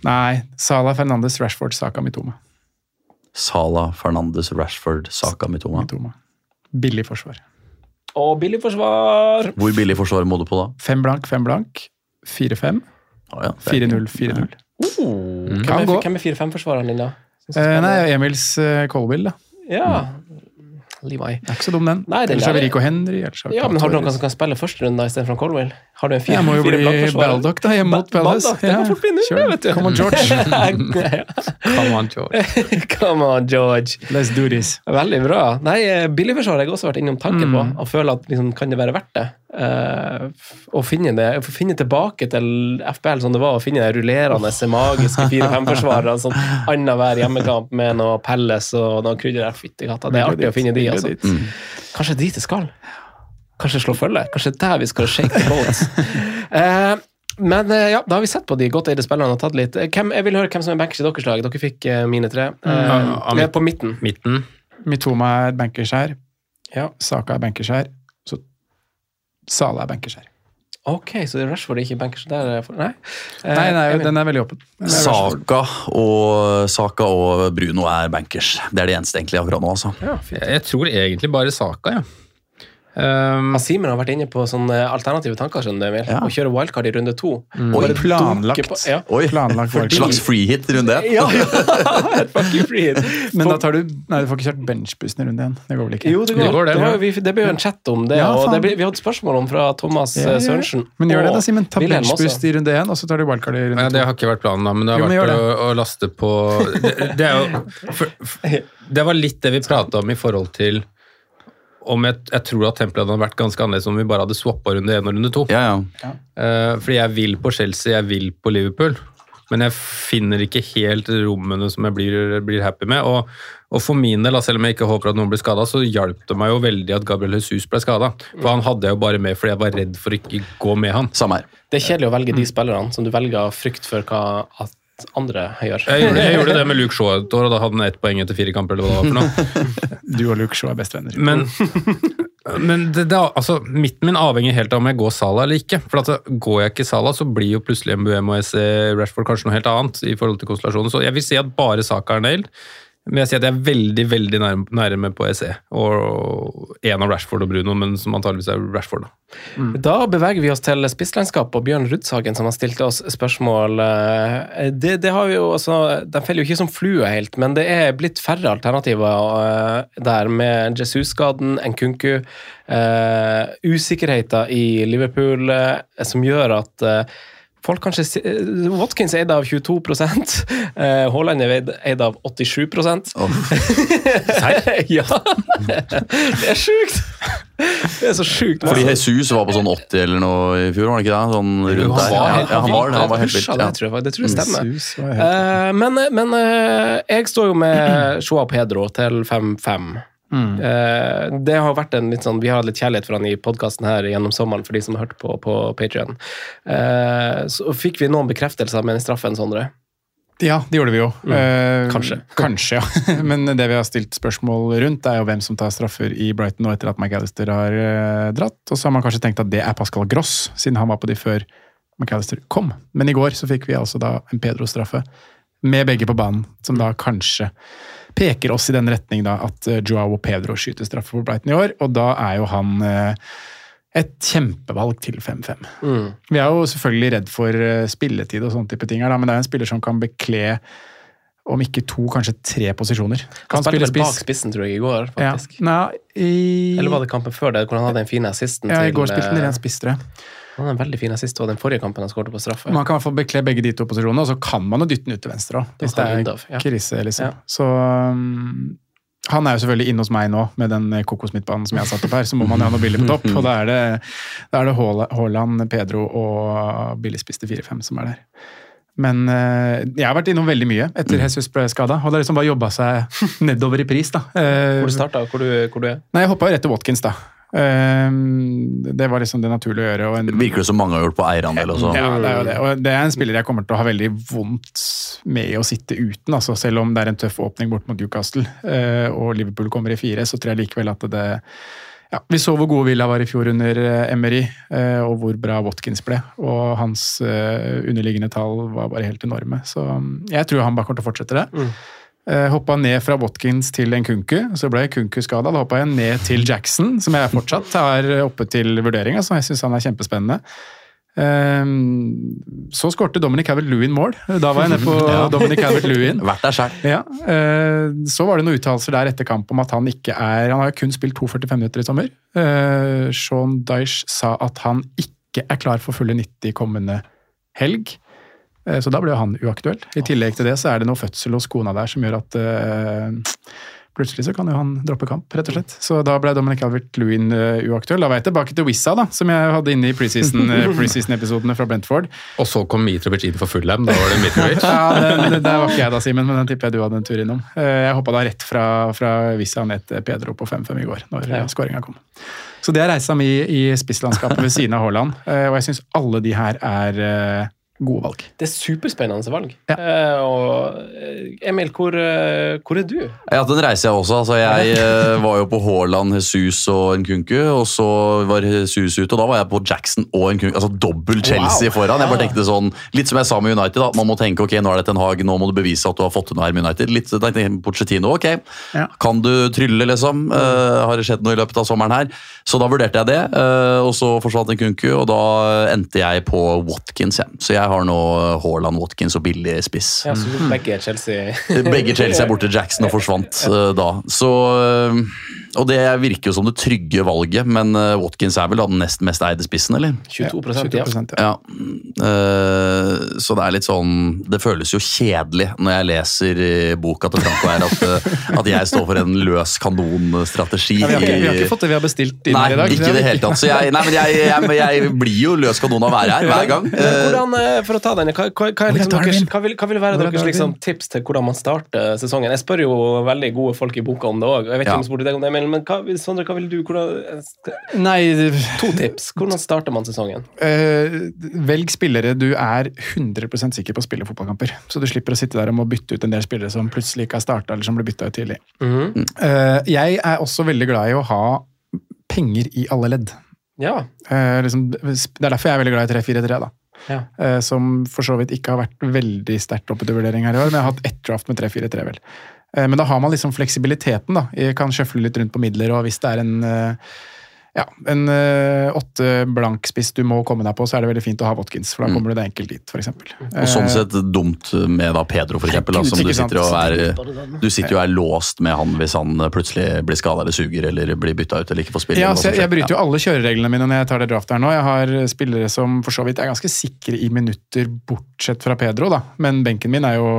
Nei, Salah Fernandes, Rashford, Saka, Mitoma. Sala, Fernandes, Rashford, Saka, Mitoma. Mitoma. Billig forsvar. Og billig forsvar! Hvor billig forsvar må du på da? Fem blank, fem blank. 4-5. Å ja, det er 4-0, 4-0. Oh, hvem, er, hvem er 4-5-forsvareren din, da? Eh, nei, Emils uh, Colville, da. Ja. Levi. Det er ikke så dum, den. Nei, den Ellers har vi Rico Henry. Ja, men har du noen som kan spille første runde istedenfor Colwell? Har du en fire, Jeg må jo bli? Baldock, da, hjemme mot Palace. Det kan fort bli nå, kjør. vet du. Come on, George. Come on, George. Come on, George. Let's do this. Veldig bra. Nei, eh, Billigforsvar har jeg også vært innom tanken på, Mm. og føler at liksom, kan det være verdt det? Eh, f- å finne det, å finne tilbake til FBL som det var, å finne de rullerende, magiske 4-5-forsvarere sånn annenhver hjemmekamp med noe Pelles og noe krydder der. Fytti katta, det er artig å finne de, altså. Kanskje dit det skal? Kanskje slå følge? Kanskje der vi skal shake the boats? uh, men eh, ja, da har vi sett på de godt eide spillerne og tatt litt. Hvem, jeg vil høre hvem som er bankers i deres lag. Dere fikk mine tre. Eh, Mm. På midten. Midten. Mitoma er bankers her. Ja. Saka er bankers her. Så Salah er bankers her. Ok, så det er Rashford ikke bankers der? eh, for- Nei, Eh, Nei, nei, Emil. den er veldig åpen. Er Saka og, Saka og Bruno er bankers. Det er det eneste egentlig akkurat nå, altså. Ja. Jeg, jeg tror egentlig bare Saka, ja. Um, Ja, Simen har vært inne på sånne alternative tanker, skjønner du, Emil. Ja. Å kjøre wildcard i runde to. Oi, planlagt. på- Ja. Oi, Planlagt Fordi... slags freehit runde én. Ja, ja! Fucking free. Men da tar du Nei, du får ikke kjørt benchbussen i runde én. Det går vel ikke? Jo, det går. Det går, det. det, var, vi, det ble jo en chat om det, Ja, og det ble, vi hadde spørsmål om fra Thomas Ja, ja, eh, ja. Sørensen. Men gjør det, da, Simen. Ta benchbuss i runde én, og så tar du wildcard i runde to. Ja, det har ikke vært planen, da, men det har Jo, vært å, å laste på det, det er jo for, for, Det var litt det vi prata om i forhold til om jeg, jeg tror at tempelet hadde vært ganske annerledes om vi bare hadde swappa runde én og runde to. Ja, ja. Uh, fordi jeg vil på Chelsea, jeg vil på Liverpool. men jeg finner ikke helt rommene som jeg blir, blir happy med. Og, og for min del, selv om jeg ikke håper at noen blir skada, så hjalp det meg jo veldig at Gabriel Jesus ble skada. For han hadde jeg jo bare med fordi jeg var redd for å ikke gå med han. Samme her. Det er kjedelig å velge de spillerne som du velger av frykt for hva at andre gjør. Jeg gjorde, jeg gjorde det med Luke Shaw et år, og da hadde han ett poeng etter fire kamper. eller hva det var for noe. Du og Luke Shaw er bestevenner. Men, men det, det, altså, midten min avhenger helt av om jeg går Sala eller ikke. For at Går jeg ikke Sala, så blir jo plutselig MBM og SC Rashford kanskje noe helt annet. i forhold til konstellasjonen. Så jeg vil si at bare Saka er nailed. Men jeg sier at jeg er veldig veldig nærme, nærme på SE. Og en av Rashford og Bruno, men som antageligvis er Rashford. Da. Mm. da beveger vi oss til spisslandskap og Bjørn Rudshagen, som har stilt oss spørsmål. Det, det har vi jo, altså, De faller jo ikke som flue helt, men det er blitt færre alternativer der, med Jesus-skaden, Nkunku, uh, usikkerheter i Liverpool, som gjør at uh, Folk kanskje, Watkins er eid av 22% Haaland er eid av 87 oh. Ja! Det er sjukt! Det er så sjukt. Fordi Jesus var på sånn 80 eller noe i fjor, var det ikke det? Sånn rundt der. Ja, han var, han var helt vilt. Ja. Det, tror jeg, det tror jeg stemmer. Uh, men, men uh, jeg står jo med Shoa Pedro til 5-5. Mm. Eh, det har vært en litt sånn, Vi har hatt litt kjærlighet for han i podkasten her gjennom sommeren, for de som har hørt på på Patrion. Eh, så fikk vi noen bekreftelser med den straffen, Sondre? Ja, det gjorde vi jo. Mm. Eh, kanskje. Kanskje, ja. Men det vi har stilt spørsmål rundt, er jo hvem som tar straffer i Brighton nå etter at McAllister har dratt. Og så har man kanskje tenkt at det er Pascal Gross, siden han var på de før McAllister kom. Men i går så fikk vi altså da en Pedro-straffe, med begge på banen, som da kanskje peker oss i den retning da, at Joao Joao Pedro skyter straffe for Brighton i år, og da er jo han eh, et kjempevalg til 5-5. Mm. Vi er jo selvfølgelig redd for eh, spilletid og sånne type ting, her, men det er en spiller som kan bekle om ikke to, kanskje tre posisjoner. Kan han spilte bak spissen, tror jeg, i går. faktisk. Ja. Nei, i... Eller var det kampen før det, hvor han hadde den fine assisten ja, i går spilte han ren spiss, tror jeg. Han er en veldig fin assist og den forrige kampen han skåret på straffe. Man kan i hvert fall bekle begge de to posisjonene, og så kan man jo dytte den ut til venstre òg. Hvis det er ja. krise, liksom. Ja. Så um, han er jo selvfølgelig inne hos meg nå med den kokosmidtbanen som jeg har satt opp her. Så må man jo ha noe billig på topp, og da er det, da er det Haaland, Pedro og billigspiste 4-5 som er der. Men uh, jeg har vært innom veldig mye etter mm. Jesus ble skada. Og det har liksom bare jobba seg nedover i pris. da. Uh, hvor du starta, hvor, hvor du er? Nei, Jeg hoppa rett til Watkins, da. Ehm, det var liksom det naturlige å gjøre. En, Virker det som mange har gjort på eierandel også. Ja, det er jo det. Og det er en spiller jeg kommer til å ha veldig vondt med å sitte uten. Altså, selv om det er en tøff åpning bort mot Newcastle eh, og Liverpool kommer i fire, så tror jeg likevel at det ja, Vi så hvor gode Villa var i fjor under eh, Emery, eh, og hvor bra Watkins ble. Og hans underliggende tall var bare helt enorme. Så jeg tror han bare kommer til å fortsette det. Mm. Uh, hoppa ned fra Watkins til en Kunku, så ble Kunku skada. Da hoppa jeg ned til Jackson, som jeg fortsatt har oppe til vurdering. Altså, jeg syns han er kjempespennende. Uh, så skårte Dominic Havert-Lewin mål. Da var jeg nede på ja. Dominic Havert-Lewin. Vært. Ja. Uh, så var det noen uttalelser der etter kamp om at han ikke er Han har jo kun spilt 2,45 minutter i sommer. Sean Dyche sa at han ikke er klar for fulle 90 kommende helg. Eh, så da ble han uaktuell. I tillegg til det så er det noe fødsel hos kona der som gjør at uh, plutselig så kan jo han droppe kamp, rett og slett. Så da ble Dominic Albert Lewin uh, uaktuell. Da var jeg tilbake til Wissa, da, som jeg hadde inne i preseason-episodene pre fra Brentford. Og så kom Mitrovic inn for Fulham, da var det Mitrovic? ja, det, det, var ikke jeg da, Simen, men den tipper jeg du hadde en tur innom. jeg hoppa da rett fra, fra Wissa ned til Pedro på 5-5 i går, når ja. skåringa kom. Så det er reisa mi i spisslandskapet ved siden av Haaland, og jeg syns alle de her er gode valg. Det er superspennende valg. Ja. Uh, og eh, Emil, hvor, uh, hvor, er du? Jeg har hatt en reise, jeg også. Altså, jeg uh, var jo på Haaland, Jesus og Nkunku, og så var Jesus ute, og da var jeg på Jackson og Nkunku. Altså dobbel Chelsea wow. foran. Jeg bare tenkte sånn, Litt som jeg sa med United, da. man må tenke ok, nå er det Ten Hag, nå må du bevise at du har fått til noe her med United. Litt tenkte Pochettino, ok. Ja. Kan du trylle, liksom? har det skjedd noe i løpet av sommeren her? Så da vurderte jeg det, og så forsvant en Kunku, og da endte jeg på Watkins. Ja. Så jeg har nå Haaland, Watkins og billig spiss. Ja, så begge Chelsea Begge Chelsea er borte. Jackson og forsvant uh, da. Så og det virker jo som det trygge valget, men eh, Watkins er vel da den nest mest eide spissen, eller? 22 Ja, ja. 22%, ja. Ja, Uh, så det er litt sånn Det føles jo kjedelig når jeg leser i boka til Franco her at, eh, at jeg står for en løs kanonstrategi. Ja, vi, har ikke, vi har ikke fått det vi har bestilt inn Nei, i dag. ikke i det hele tatt. Så jeg, nei, men jeg, jeg, jeg blir jo løs kanon av å være her hver gang. Eh, Hvordan, for å ta den, hva, hva, hva, liksom deres, hva, vil, hva vil være er deres liksom, tips til hvordan man starter sesongen? Jeg spør jo veldig gode folk i boka om det òg. Jeg vet ikke om jeg spurte deg om det, men, men hva, Sondre, hva vil du? Hvordan, Nei, to tips. Hvordan starter man sesongen? Uh, velg spillere du er 100% sikker på å spille fotballkamper. Så du slipper å sitte der og må bytte ut en del spillere som plutselig ikke har starta, eller som ble bytta ut tidlig. Mhm. Uh, jeg er også veldig glad i å ha penger i alle ledd. Ja. Uh, liksom, det er derfor jeg er veldig glad i 3-4-3, da. Ja. Som for så vidt ikke har vært veldig sterkt oppe til vurdering her i år, men jeg har hatt ett draft med 3-4-3, vel. Eh, men da har man liksom fleksibiliteten, da. Jeg kan sjøfle litt rundt på midler, og hvis det er en eh, ja, en eh, åtte blank spiss du må komme deg på, så er det veldig fint å ha Watkins, for da kommer du deg enkelt dit, f.eks. Og sånn sett dumt med da Pedro, eksempel, som du sitter og er Du sitter jo og er låst med han hvis han plutselig blir skada eller suger eller blir bytta ut eller ikke får spille. Ja, så jeg, jeg bryter jo alle kjørereglene mine når jeg tar det draftet her nå. Jeg har spillere som for så vidt er ganske sikre i minutter, bortsett fra Pedro, da. Men benken min er jo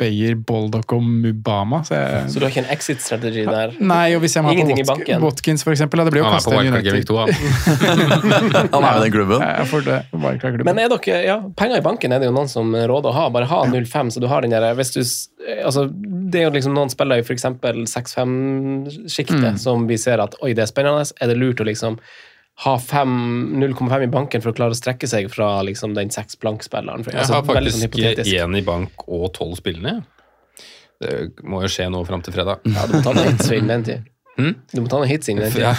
Beyer, Boldock og Mubama. Så jeg, Så du har ikke en exit-strategi der? Nei, og hvis jeg må ha på? Watkins, da, det blir jo Han er på Wildcard Gaming 2, han. Han er jo i den klubben. Men er dere, ja, penger i banken er det jo noen som råder å ha. Bare ha 0,5, så du har den der hvis du, altså, Det er jo liksom noen spiller i f.eks. 6-5-sjiktet Mm. som vi ser at oi, det er spennende. Er det lurt å liksom ha 0,5 i banken for å klare å strekke seg fra liksom, den seks blank-spilleren? For- Jeg altså, har sånn faktisk hypotetisk. én i bank og tolv spillende. Det må jo skje nå fram til fredag. Ja, du må ta innen den tid. Hm? Du må ta noen hits inn den tid. Ja,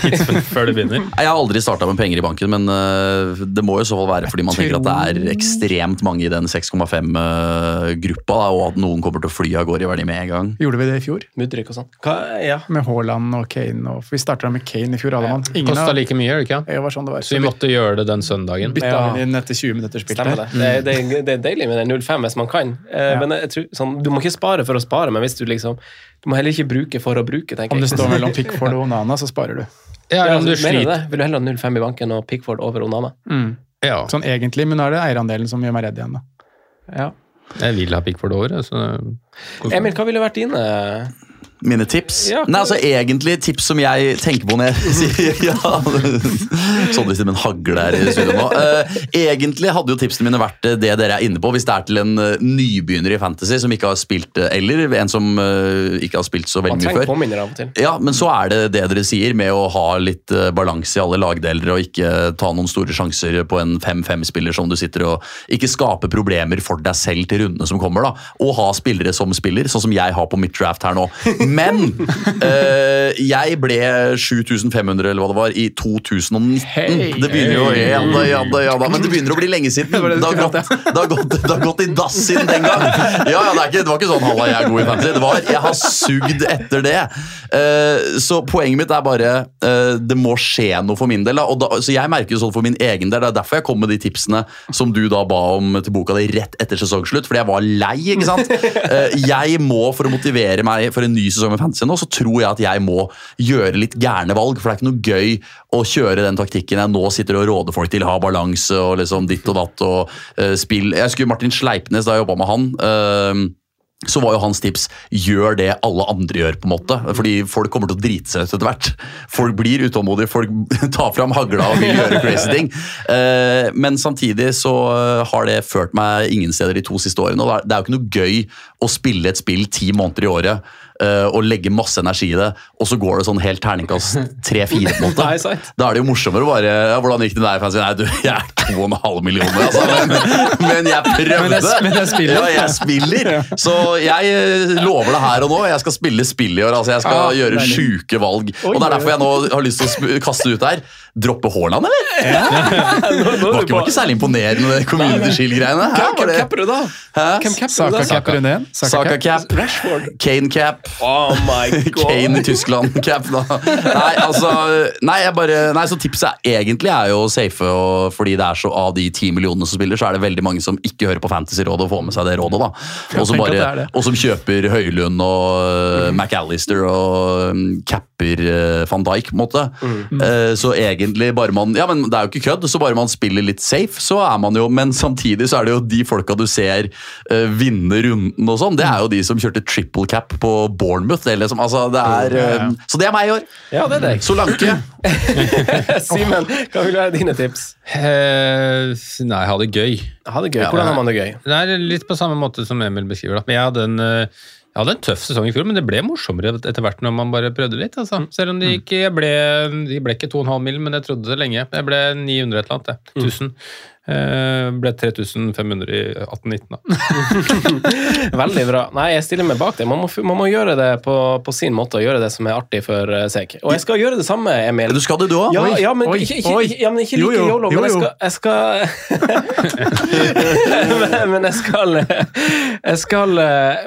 før du begynner. Jeg har aldri starta med penger i banken, men øh, det må jo i så fall være fordi man tenker at det er ekstremt mange i den 6,5-gruppa, og at noen kommer til å fly av gårde i verdi med en gang. Gjorde vi det i fjor? Mudryk og sånn. Ja. Med Haaland og Kane. Og, vi starta med Kane i fjor, alle mann. Kosta like mye, gjør det ikke? Det var sånn det var. Så vi måtte gjøre det den søndagen. bytta Ja. inn etter 20 minutter spilt. Det. Det, det. det er deilig med den 0,5 hvis man kan. Eh, Ja. Men jeg tror, sånn, du må ikke spare for å spare, men hvis du liksom Du må heller ikke bruke for å bruke, tenker jeg. Om det står mellom Pickford og Onana, så sparer du. Ja, Ja, om du altså, sliter det? Vil du heller ha 0,5 i banken og Pickford over Onana? Ja, Sånn egentlig, men nå er det eierandelen som gjør meg redd igjen. da. Ja. jeg vil ha Pickford over. Så Emil, hva ville vært dine Mine tips? Ja. Nei, altså Egentlig tips som jeg tenker på når jeg sier ja, Sånn hvis det med en hagle her i studio nå. Uh, egentlig hadde jo tipsene mine vært eh, det dere er inne på. Hvis det er til en uh, nybegynner i Fantasy som ikke har spilt, eller en som uh, ikke har spilt så veldig mye før. påminnere av og til. Ja, men så er det det dere sier med å ha litt balanse i alle lagdeler og ikke ta noen store sjanser på en 5-5-spiller som du sitter og ikke skape problemer for deg selv til rundene som kommer. da, Og ha spillere som spiller, sånn som jeg har på mitt draft her nå. Men uh, jeg ble 7500 eller hva det var i 2019. Hey, det begynner jo ja da, ja da, ja da, Men det begynner å bli lenge siden. det har gått, det har gått, det har gått i dass siden den gang. Ja, ja, det, ikke, det var ikke sånn 'halla, jeg er god i fantasy'. Det var 'jeg har sugd etter det'. Uh, så poenget mitt er bare uh, det må skje noe for min del. Da. Og da, så jeg merker sånn for min egen del, Det er derfor jeg kom med de tipsene som du da ba om til boka di rett etter sesongslutt, fordi jeg var lei. ikke sant? Jeg må, for å motivere meg for en ny sesong med fantasy nå, så tror jeg at jeg må gjøre litt gærne valg. For det er ikke noe gøy å kjøre den taktikken jeg nå sitter og råder folk til. Ha balanse og liksom ditt og datt og uh, spill. Jeg husker Martin Sleipnes da jeg jobba med han. Uh, så var jo hans tips gjør det alle andre gjør. på en måte, fordi folk kommer til å drite seg ut etter hvert. Folk blir utålmodige, folk tar fram hagla og vil gjøre crazy ting. Eh, men samtidig så eh, har det ført meg ingen steder de to siste årene. og det er- jo ikke noe gøy å spille et spill ti måneder i året og legge masse energi i det, og så går det sånn helt terningkast tre-fire. Da er det jo morsommere å bare ja, 'Hvordan gikk det deg?' Fancy? Nei, du, jeg er to og en halv millioner, altså. Men, men jeg prøvde. Men jeg- men jeg spiller. Ja, jeg spiller. Så jeg eh, lover det her og nå. Jeg skal spille spill i år. altså Jeg skal ja, gjøre deilig. sjuke valg. Og det er derfor jeg nå har lyst til å kaste ut her. Droppe Haaland, eller? Det var ikke, særlig imponerende, det Community Shield-greiene. Hvem det capper du da? Saka, capper Saka da? cap runde én. Saka cap, Rashford. Kane cap. Oh my god. Kane i Tyskland cap, da. Nei, altså Nei, jeg bare, nei så tipset er, egentlig er jo safe, og fordi det er så av de ti millionene som spiller, så er det veldig mange som ikke hører på Fantasyrådet og får med seg det rådet, da. Og som bare- er og kjøper Høylund og uh, McAllister og um, cap eh, van Dijk, på en måte. Mm. så egentlig bare man Ja, men det er jo ikke kødd, så bare man spiller litt safe, så er man jo Men samtidig så er det jo de folka du ser eh, vinne runden og sånn, det er jo de som kjørte triple cap på Bournemouth. Eller som, altså, det er, eh, Så det er meg i år. Ja, det er deg. Solanke. Simen, hva vil være dine tips? Eh, nei, ha det gøy. Ha det gøy. Hvordan har man det gøy? Det er litt på samme måte som Emil beskriver. det. Men jeg hadde en, eh, jeg hadde en tøff sesong i fjor, men det ble morsommere etter hvert når man bare prøvde litt. Altså. Selv om de ikke jeg ble, de ble ikke 2,5 mill., men jeg trodde det lenge. Jeg ble 900 et eller annet. jeg. 1000. Eh, ble 3500 i 18-19, da. Veldig bra. Nei, jeg stiller meg bak det. Man må, man må gjøre det på, på sin måte, og gjøre det som er artig for eh, seg. Og jeg skal gjøre det samme, Emil. Du skal det, du òg? Ja, ja, men ikke, ikke, ja, men ikke Jo, like jo, yolo, men jeg skal, jeg skal men, men jeg skal Jeg skal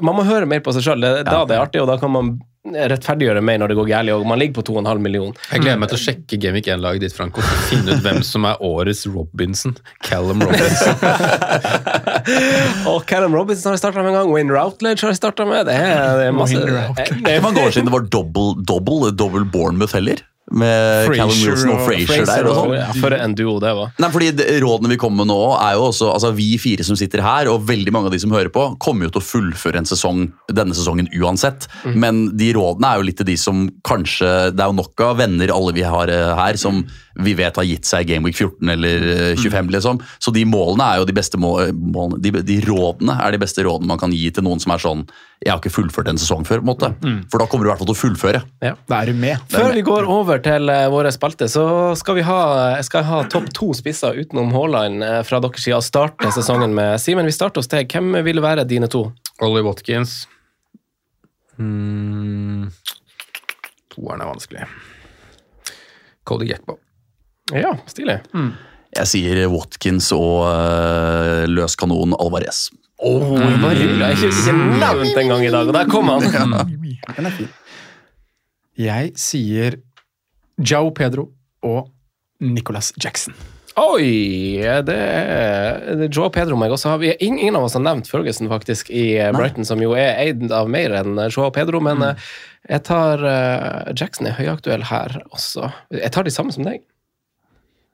Man må høre mer på seg sjøl. Da det er artig, og da kan man rettferdiggjøre mer når det går galt. Man ligger på 2,5 millioner. Jeg gleder meg til å sjekke Gamic 1-laget ditt, Franco. Finne ut hvem som er årets Robinson. Callum Robinson. Og Callum Robinson har jeg starta med en gang. Wayne Routledge har jeg starta med. Det er, det er masse det er, mange år siden det var double, double, double Bournemouth heller? Med Fraser Callum Wilson og Frazier der og ja, For en duo det var. Nei, fordi Rådene vi kommer med nå, er jo også altså Vi fire som sitter her, og veldig mange av de som hører på, kommer jo til å fullføre en sesong denne sesongen uansett. Men de rådene er jo litt til de som kanskje Det er jo nok av venner alle vi har eh, her, som vi vet har gitt seg Gameweek 14 eller eh, 25, liksom. Så de målene er jo de beste må målene. De, de rådene er de beste rådene man kan gi til noen som er sånn Jeg har ikke fullført en sesong før, på en måte. For da kommer du i hvert fall til å fullføre. Ja. Da er du med. Før vi går over til eh, våre spalte, så skal vi ha, skal ha topp to spisser utenom Haaland eh, fra deres side og starte sesongen med. Simen, vi starter hos deg. Hvem vil være dine to? Ollie Watkins. Mm. Toeren er vanskelig. Cody Gekbo. Ja, stilig. Jeg sier Watkins og uh, løs kanon Alvarez. Oh, bare er Jeg har ikke, ikke nevnt engang i dag, og der kom han! Den er fin. Jeg sier Joe Pedro og Nicholas Jackson. Oi! Det er Joe Pedro meg også. vi ingen, av oss har nevnt Ferguson faktisk i eh, Brighton, som jo er eid av mer enn eh, Joe Pedro, men mm. jeg tar eh, Jackson er høyaktuell her også. Jeg tar de samme som deg.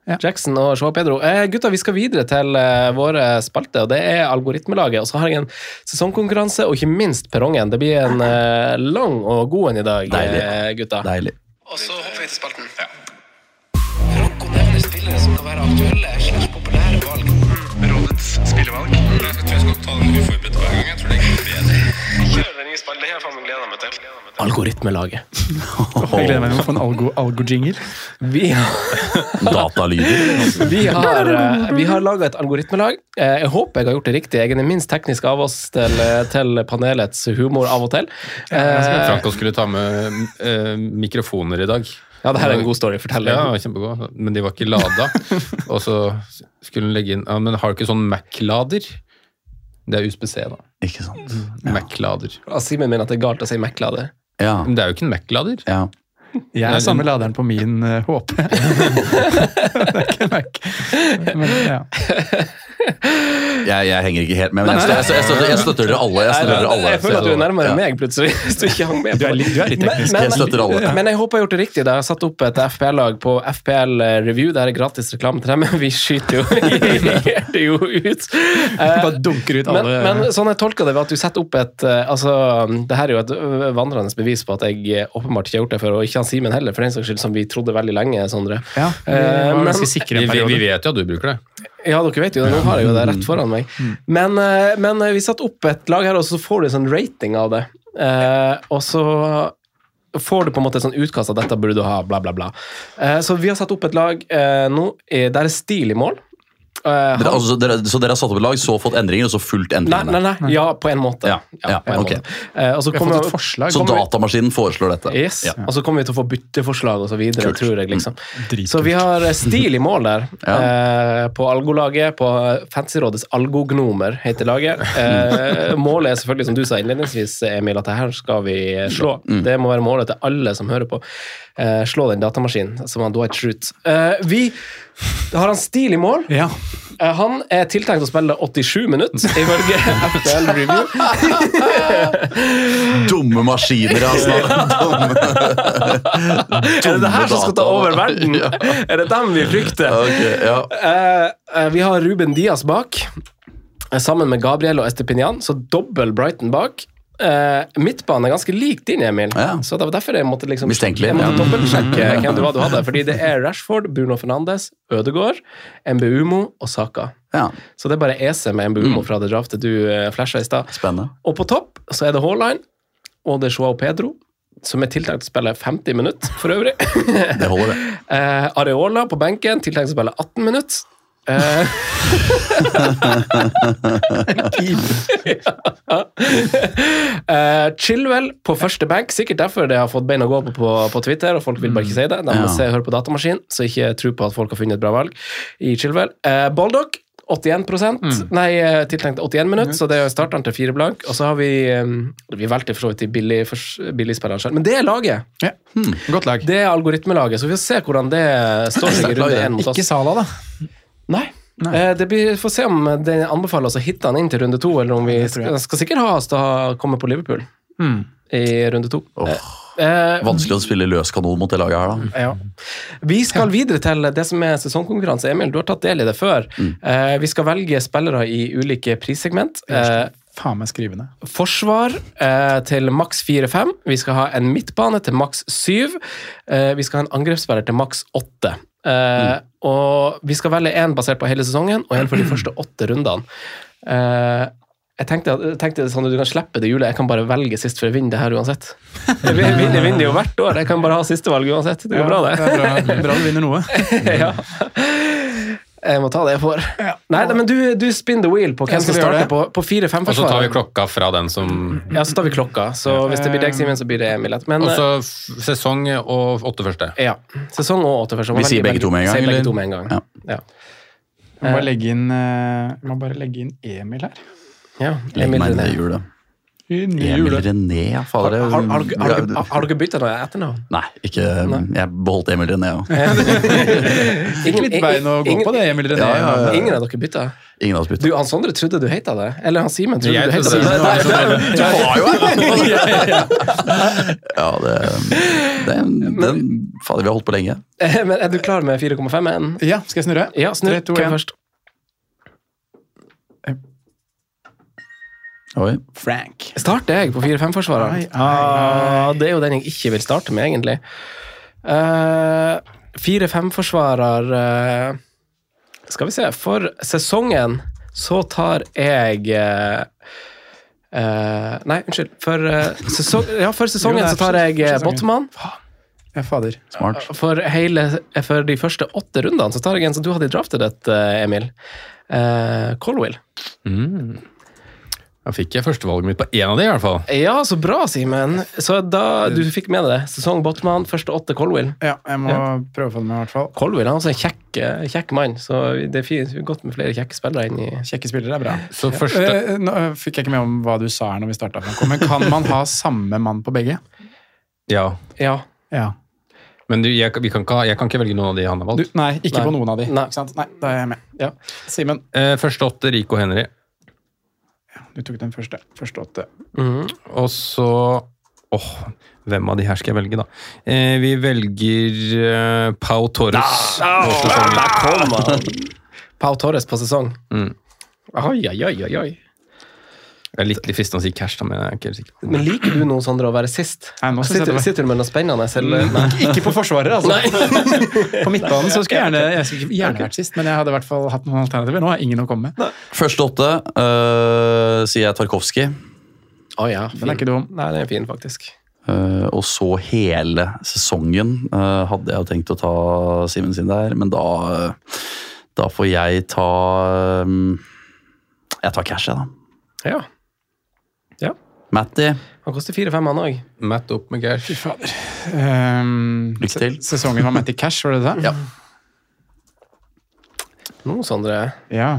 Ja. Jackson og Joe Pedro. Eh, gutta, vi skal videre til eh, våre spalter, og det er algoritmelaget. Og så har jeg en sesongkonkurranse, og ikke minst perrongen. Det blir en eh, lang og god en i dag, Deilig. eh, gutta. Deilig. Og så hopper vi til spalten. Ja. Franco nevner spillere som kan være aktuelle slags populære valg. Rådets spillevalg. Jeg tror jeg skal ta den uforberedt hver gang. Jeg tror det går bedre. Algoritmelaget. Jeg gleder meg til å få en algo- algo-jingle. Vi har Datalyder. Vi har, eh, vi har laga et algoritmelag. Eh, Jeg håper jeg har gjort det riktig. Jeg er den minst tekniske av oss til, til panelets humor av og til. Eh, Franco skulle ta med eh, mikrofoner i dag. Ja, det her er en god story. Fortell. Ja, kjempegod. Men de var ikke lada. Og så skulle hun legge inn ja, Men har du ikke sånn Mac-lader? Det er USBC, da. Ikke sant? Mac-lader. Altså, Simen mener at det er galt å si Mac-lader. Ja. Men det er jo ikke en Mac-lader. ja. Jeg er samme laderen på min uh, HP. det er ikke Mac. Men, ja. Jeg, jeg henger ikke helt med, men jeg støtter, jeg støtter, jeg støtter dere alle. Jeg støtter alle. Jeg føler at du er nærmere Ja. meg plutselig, hvis du ikke hang med. Du er litt, du er litt teknisk. Men- Jeg støtter alle. Men jeg håper jeg har gjort det riktig. Da jeg har satt opp et FPL-lag på FPL Review. Det er gratis reklame til dem, men vi skyter jo det jo ut. Eh, Bare dunker ut Men, alle men sånn jeg tolker det, ved at du setter opp et eh, altså, Det her er jo et vandrende bevis på at jeg eh, åpenbart ikke har gjort det før, og ikke han Simen heller, for den saks skyld, som vi trodde veldig lenge, Sondre. Ja, vi Eh, var men- sikre Vi, vi, vi vet jo at du bruker det. Ja, dere vet jo det. Nå har jeg jo det rett foran meg. Men, eh, men eh, vi satte opp et lag her, og så får du en sånn rating av det. Eh, og så får du på en måte et sånn utkast av dette burde du ha, bla, bla, bla. Eh, så vi har satt opp et lag eh, nå der er stil i mål. Eh, Dere, altså, dere, så dere har satt opp et lag, så fått endringer, og så fulgt Nei, endringene? nei, nei. Ja, på en måte. Ja, ja, på en okay. måte. Uh, og så kommer- forslag. Så kommer- datamaskinen foreslår dette? Yes. Ja. Og så kommer vi til å få bytteforslag videre, tror jeg. liksom. Mm. Så vi har eh, stil i mål der, Ja. eh, på Algolaget. På Fancyrådets Algognomer heter laget. Eh, målet er selvfølgelig, som du sa innledningsvis, Emil, at det her skal vi slå. Det må være målet til alle som hører på. Eh, slå den datamaskinen, som han Dwight Schrute. Eh, vi har han stil i mål. Ja. Eh, Han er tiltenkt å spille 87 minutter, ifølge FPL Review. Dumme dumme maskiner, altså. Er det det her som skal ta over verden? Er det dem vi frykter? Okay, ja. Eh, eh, vi har Ruben Diaz bak, eh, sammen med Gabriel og Estepinian, så dobbel Brighton bak. Uh, midtbanen er ganske lik din, Emil. Ja. Så det var derfor jeg måtte liksom Mistenkelig, Jeg måtte ja. dobbeltsjekke hvem du var du hadde. Fordi det er Rashford, Bruno Fernandes, Ødegaard, Mbumo og Saka. ja. Så det er bare EC med Mbumo fra det draftet du uh, flasha i stad. Og på topp så er det Haaland og det er Joao Pedro, som er tiltenkt å spille 50 minutter for øvrig. Det holder, det. Uh, Areola på benken, tiltenkt å spille 18 minutter. Eh, eh, Chilwell på første bank. sikkert derfor det har fått bein å gå på, på på Twitter, og folk vil bare ikke si det. De må Ja. se, høre på datamaskin, så ikke tro på at folk har funnet et bra valg i Chillwell. Uh, Baldock 81 Nei, eh, tiltenkt 81 minutter, så det er starteren til fire blank. Og så har vi eh, Vi valgte for så vidt de billigspillerne selv, men det er laget. Ja. Godt lag. Det er algoritmelaget, så vi får se hvordan det står seg i runde én mot oss. Ikke Sala, da. Nei. Eh, Det blir, får se om det anbefaler oss å hitte han inn til runde to, eller om vi skal, skal sikkert ha oss til å komme på Liverpool Mm. i runde to. Åh. Eh, Vanskelig å spille løs kanon mot det laget her, da. ja. Vi skal videre til det som er sesongkonkurranse. Emil, du har tatt del i det før. Eh, vi skal velge spillere i ulike prissegment. Eh, Faen meg skrivende. forsvar eh, til maks 4-5. Vi skal ha en midtbane til maks 7. Eh, vi skal ha en angrepsspiller til maks 8. Eh, Og vi skal velge én basert på hele sesongen, og én for de første åtte rundene. Uh, jeg tenkte, jeg tenkte sånn at du kan slippe det hjulet. Jeg kan bare velge sist, for å vinne det her uansett. Jeg vin- vinner, vinner jo hvert år. Jeg kan bare ha siste valg uansett. Det går bra, det. Det er bra, bra du vinner noe. ja. Jeg må ta det jeg får. Nei, nei, men du, du spin the wheel på hvem som starter på, på 4-5 Og så tar vi klokka fra den som Ja, så tar vi klokka. Så hvis det blir deg, Simen, så blir det Emil. Men Og så sesong og åtte første. ja, sesong og åtte først. Vi sier begge to med en gang, Sier begge eller? to med en gang. Ja. Ja. Jeg må bare legge inn, eh, jeg må bare legge inn Emil her. Ja, Legg Emil meg ned i hjulet. Emil. René, ja. Fader. Har, har, har, har, dere- har dere bytta noe etternavn? Nei, ikke Jeg beholdt Emil René, òg. Fikk litt bein å gå på det, Emil René. Ja, ja, ja. Ingen av dere bytta? Ingen av oss Du. Han Sondre trodde du heita det. Eller han Simen trodde Jeg du heita det. det. Nei, Du var jo! Ja, det, det det Fader, vi har holdt på lenge. Men er du klar med 4,5-en? Ja, skal jeg snurre? Ja, snurre, Tre, to, Hvem Oi. Frank. Starter jeg på 4-5-forsvareren? Ai, ai, Ah, det er jo den jeg ikke vil starte med, egentlig. Uh, 4-5-forsvarer uh, Skal vi se. For sesongen så tar jeg uh, eh, Nei, unnskyld. For, eh, sesong, ja, for sesongen Jo, så tar jeg uh. Botman. Ja, fader. Smart. For, hele, for de første åtte rundene så tar jeg en som du hadde i draftet ditt, eh, Emil. Uh, Colwill. Da fikk jeg førstevalget mitt på én av de, i hvert fall. Ja, så bra, Simen. Så da du fikk med deg det. Sesong Botman, første åtte Colwill. Ja, jeg må prøve å få det med, i hvert fall. Colwill han er altså en kjekk, eh, kjekk mann, så det er fint, godt med flere kjekke spillere inn i Kjekke spillere er bra. Så første Eh, Nå eh, fikk jeg ikke med om hva du sa her når vi starta. Men kan man ha samme mann på begge? Ja. Ja. Ja. Men du, jeg, vi kan ikke, jeg kan ikke velge noen av de han har Du, valgt. nei, ikke Nei. på noen av de. Nei. Ikke sant? Nei, da er jeg med. Ja. Simen, Eh, første åtte, Rico Henry. Du tok den første. Første åtte. Mm. Og så Åh, hvem av de her skal jeg velge, da? Eh, vi velger eh, Pau Torres. sesongen. da, kom han! Pau Torres på sesong. Mm. Oi, oi, oi, oi, Jeg er litt, litt fristende å si cash, da, men jeg er ikke helt sikker. Men liker du nå, Sondre, å være sist? Nei, nå synes jeg sitter, det var- sitter du med noe spennende? Eller? Nei. Ikke på Forsvaret, altså. Nei. På midtbanen så skulle jeg gjerne, jeg skulle gjerne vært sist, men jeg hadde i hvert fall hatt noen alternativer. Nå har jeg ingen å komme med. Første åtte øh, sier jeg Tarkovskij. Å ja, Den er ikke dum. Nei, den er fin, faktisk. Øh, og så hele sesongen øh, hadde jeg jo tenkt å ta Simen sin der, men da øh, Da får jeg ta øh, Jeg tar cash, jeg, da. Ja. Ja. Matty, Han koster fire-fem, han òg. Matt opp med cash. Um, Lykke til. se- Sesongen var Matty Cash, var det det? Ja. Nå, Sondre. ja.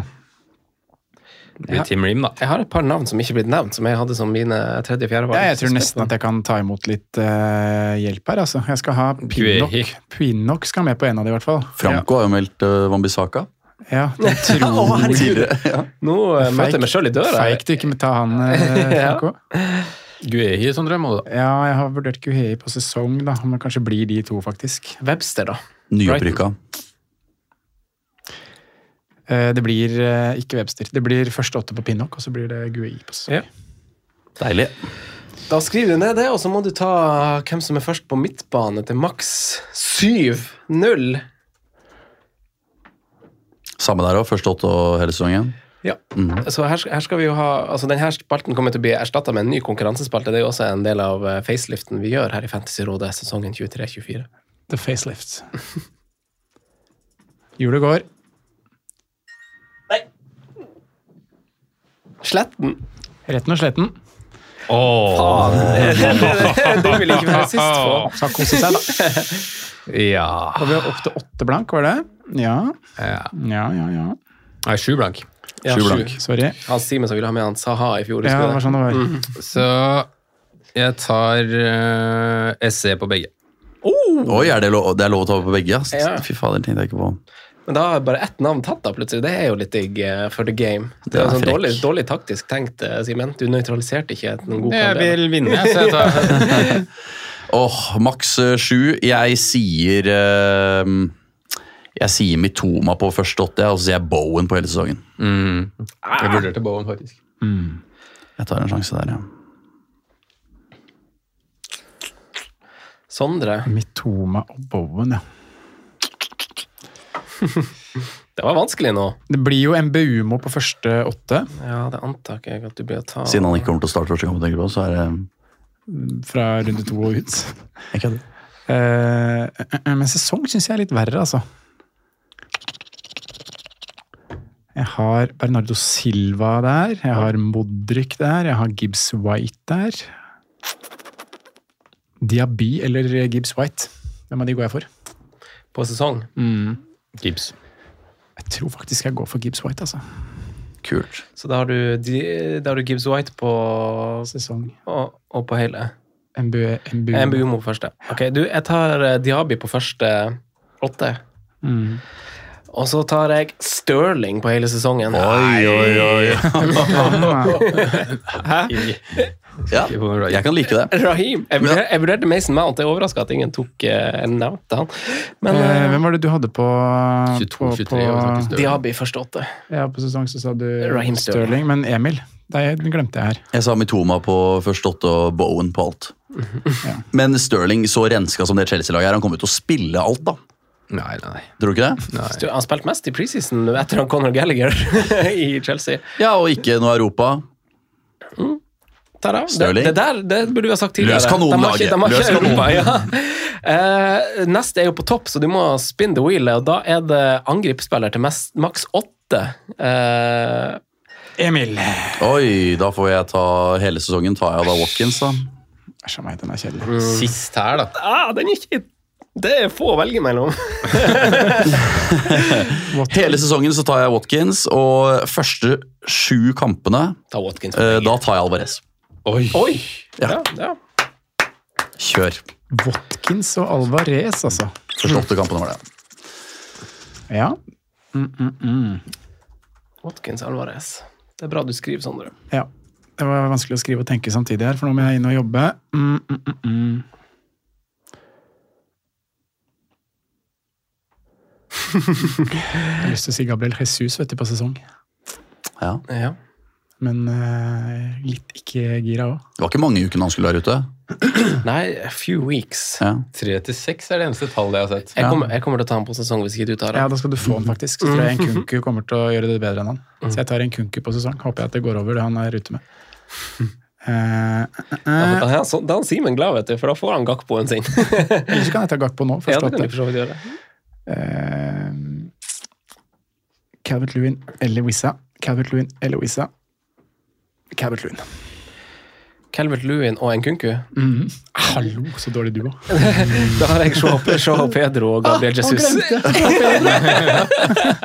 Det blir Tim Ream, da. Jeg har et par navn som ikke er blitt nevnt, som jeg hadde som mine tredje-fjerde valg. Ja, jeg tror nesten at jeg kan ta imot litt uh, hjelp her, altså. Jeg skal ha Pinok. Pinok skal med på en av de, i hvert fall. Franco har jo meldt uh, Wambisaka. Ja, det tror oh, herregud. Tidligere. Ja. Nå uh, møter jeg meg sjøl i døra. Feigt du ikke ta han, eh, Ja. Guehi, Sondre, drømmer, du da. Ja, jeg har vurdert Guehi på sesong, da. Men kanskje blir de to, faktisk. Webster, da. Nyopprykka. Uh, Det blir uh, ikke Webster. Det blir første åtte på Pinnock, og så blir det Guehi på sesong. Ja. Deilig. Da skriver du ned det, og så må du ta hvem som er først på midtbane til maks 7-0. Samme der òg. Første åtte og hele sesongen. Ja. Så her, her skal vi jo ha altså Denne spalten kommer til å bli erstatta med en ny konkurransespalte. Det er jo også en del av eh, faceliften vi gjør her i Fantasyrådet sesongen 23-24. The facelift. Hjulet går. Nei. Sletten! Retten og sletten. Faen! Den ikke være sist på. Skal kose seg, da. Ja. Og vi har opp til åtte blank, var det? Ja. ja. Ja, ja, ja. Nei, sju blank. Ja, Sju blank. Sorry. Hans Simen som ville ha med han Saha i fjor. Ja, det var sånn det var. Mm. Så jeg tar uh, SE på begge. Oi, er det, lov, det er lov å ta på begge? Ja. Fy fader, tenkte jeg ikke på. Men da er bare ett navn tatt, da, plutselig. Det er jo litt digg eh, for the game. Det er sånn dårlig, dårlig taktisk tenkt, eh, Simen. Du nøytraliserte ikke noen god Jeg kandidat. vil vinne, så jeg tar Åh, maks eh, sju. Jeg sier uh, Jeg sier Mitoma på første åtte, og så sier jeg Bowen på hele sesongen. mm. Jeg vurderte Bowen, faktisk. Jeg tar en sjanse der, ja. Sondre. Mitoma og Bowen, ja. Det var vanskelig nå. Det blir jo MBU-mo på første åtte Ja, det antar ikke jeg at du blir å ta. Siden han ikke kommer til å starte første kamp, tenker du på, så er det fra runde to og ut. Jeg kødder. Eh, men sesong syns jeg er litt verre, altså. Jeg har Bernardo Silva der, jeg har Modric der, jeg har Gibbs White der. Diaby eller Gibbs White. Hvem av de går jeg for? På sesong. Gibbs. Jeg tror faktisk jeg går for Gibbs White, altså. Kult. Så da har du, de- da har du Gibbs White på Sesong. og, og på hele. MBU, MBU. MBUMO på første. Ok, du, jeg tar Diabi Diaby på første åtte. Mm. Og så tar jeg Stirling på hele sesongen. Oi, oi, oi. Hæ? Ja, jeg kan like det. Raheem. Jeg vurderte, jeg vurderte Mason Mount. Jeg er overraska at ingen tok uh, en nevnte han. Men Eh, eh, hvem var det du hadde på 22-23? på, og sånt. Stirling. Diaby første åtte. Ja, på sesong så sa du Raheem Sterling. Sterling, men Emil, den glemte jeg her. Jeg sa Mitoma på første åtte og Bowen på alt. Men Sterling, så renska som det Chelsea-laget er, han kommer til å spille alt, da. Nei, nei, nei. Tror du ikke det? nei. Han spilte mest i preseason etter han Conor Gallagher i Chelsea. Ja, og ikke noe Europa. Mm. det, det, det der det burde vi ha sagt tidligere. Løs kanonlaget! Løs kanon. Ja. uh, neste er jo på topp, så du må spin the wheel, og da er det angripsspiller til mest, maks åtte. Uh, Emil! Oi, da får jeg ta hele sesongen. Tar jeg da Watkins, da? Æsj a meg, den er kjedelig. Sist her, da. ah, den er ikke Det er få å velge mellom. Hele sesongen så tar jeg Watkins, og første sju kampene, Ta Watkins. eh, da tar jeg Alvarez. Oi! Oi! Ja. Ja, ja. Kjør. Watkins og Alvarez, altså. Første åtte kampene var det. Ja. Mm, mm, mm. Watkins Alvarez. Det er bra du skriver, Sondre. ja. Det var vanskelig å skrive og tenke samtidig her, for nå må jeg inn og jobbe. Mm, mm, mm, Jeg har lyst til å si Gabriel Jesus vet du, på sesong, Ja. Ja. men uh, litt ikke gira òg. Det var ikke mange ukene han skulle være ute. Nei, a few weeks. Ja. Tre til seks er det eneste tallet jeg har sett. Jeg kommer, jeg kommer til å ta han på sesong hvis ikke du tar Ja, da skal du få han faktisk. Så tror jeg en kunku kommer til å gjøre det bedre enn han. Så jeg tar en kunku på sesong. Håper jeg at det går over det han er ute med. Uh, uh, Da er da er Simen glad, vet du, for da får han Gakpoen sin. Eller så kan jeg ta Gakpo nå. ja, Første det kan du for så vidt gjøre. Eh, Calvert Lewin eller Wissa. Calvert Lewin eller Wissa. Calvert Lewin. Calvert Lewin og Nkunku. Mm. Hallo, så dårlig duo. Da har jeg Shaw Pedro og Gabriel Jesus.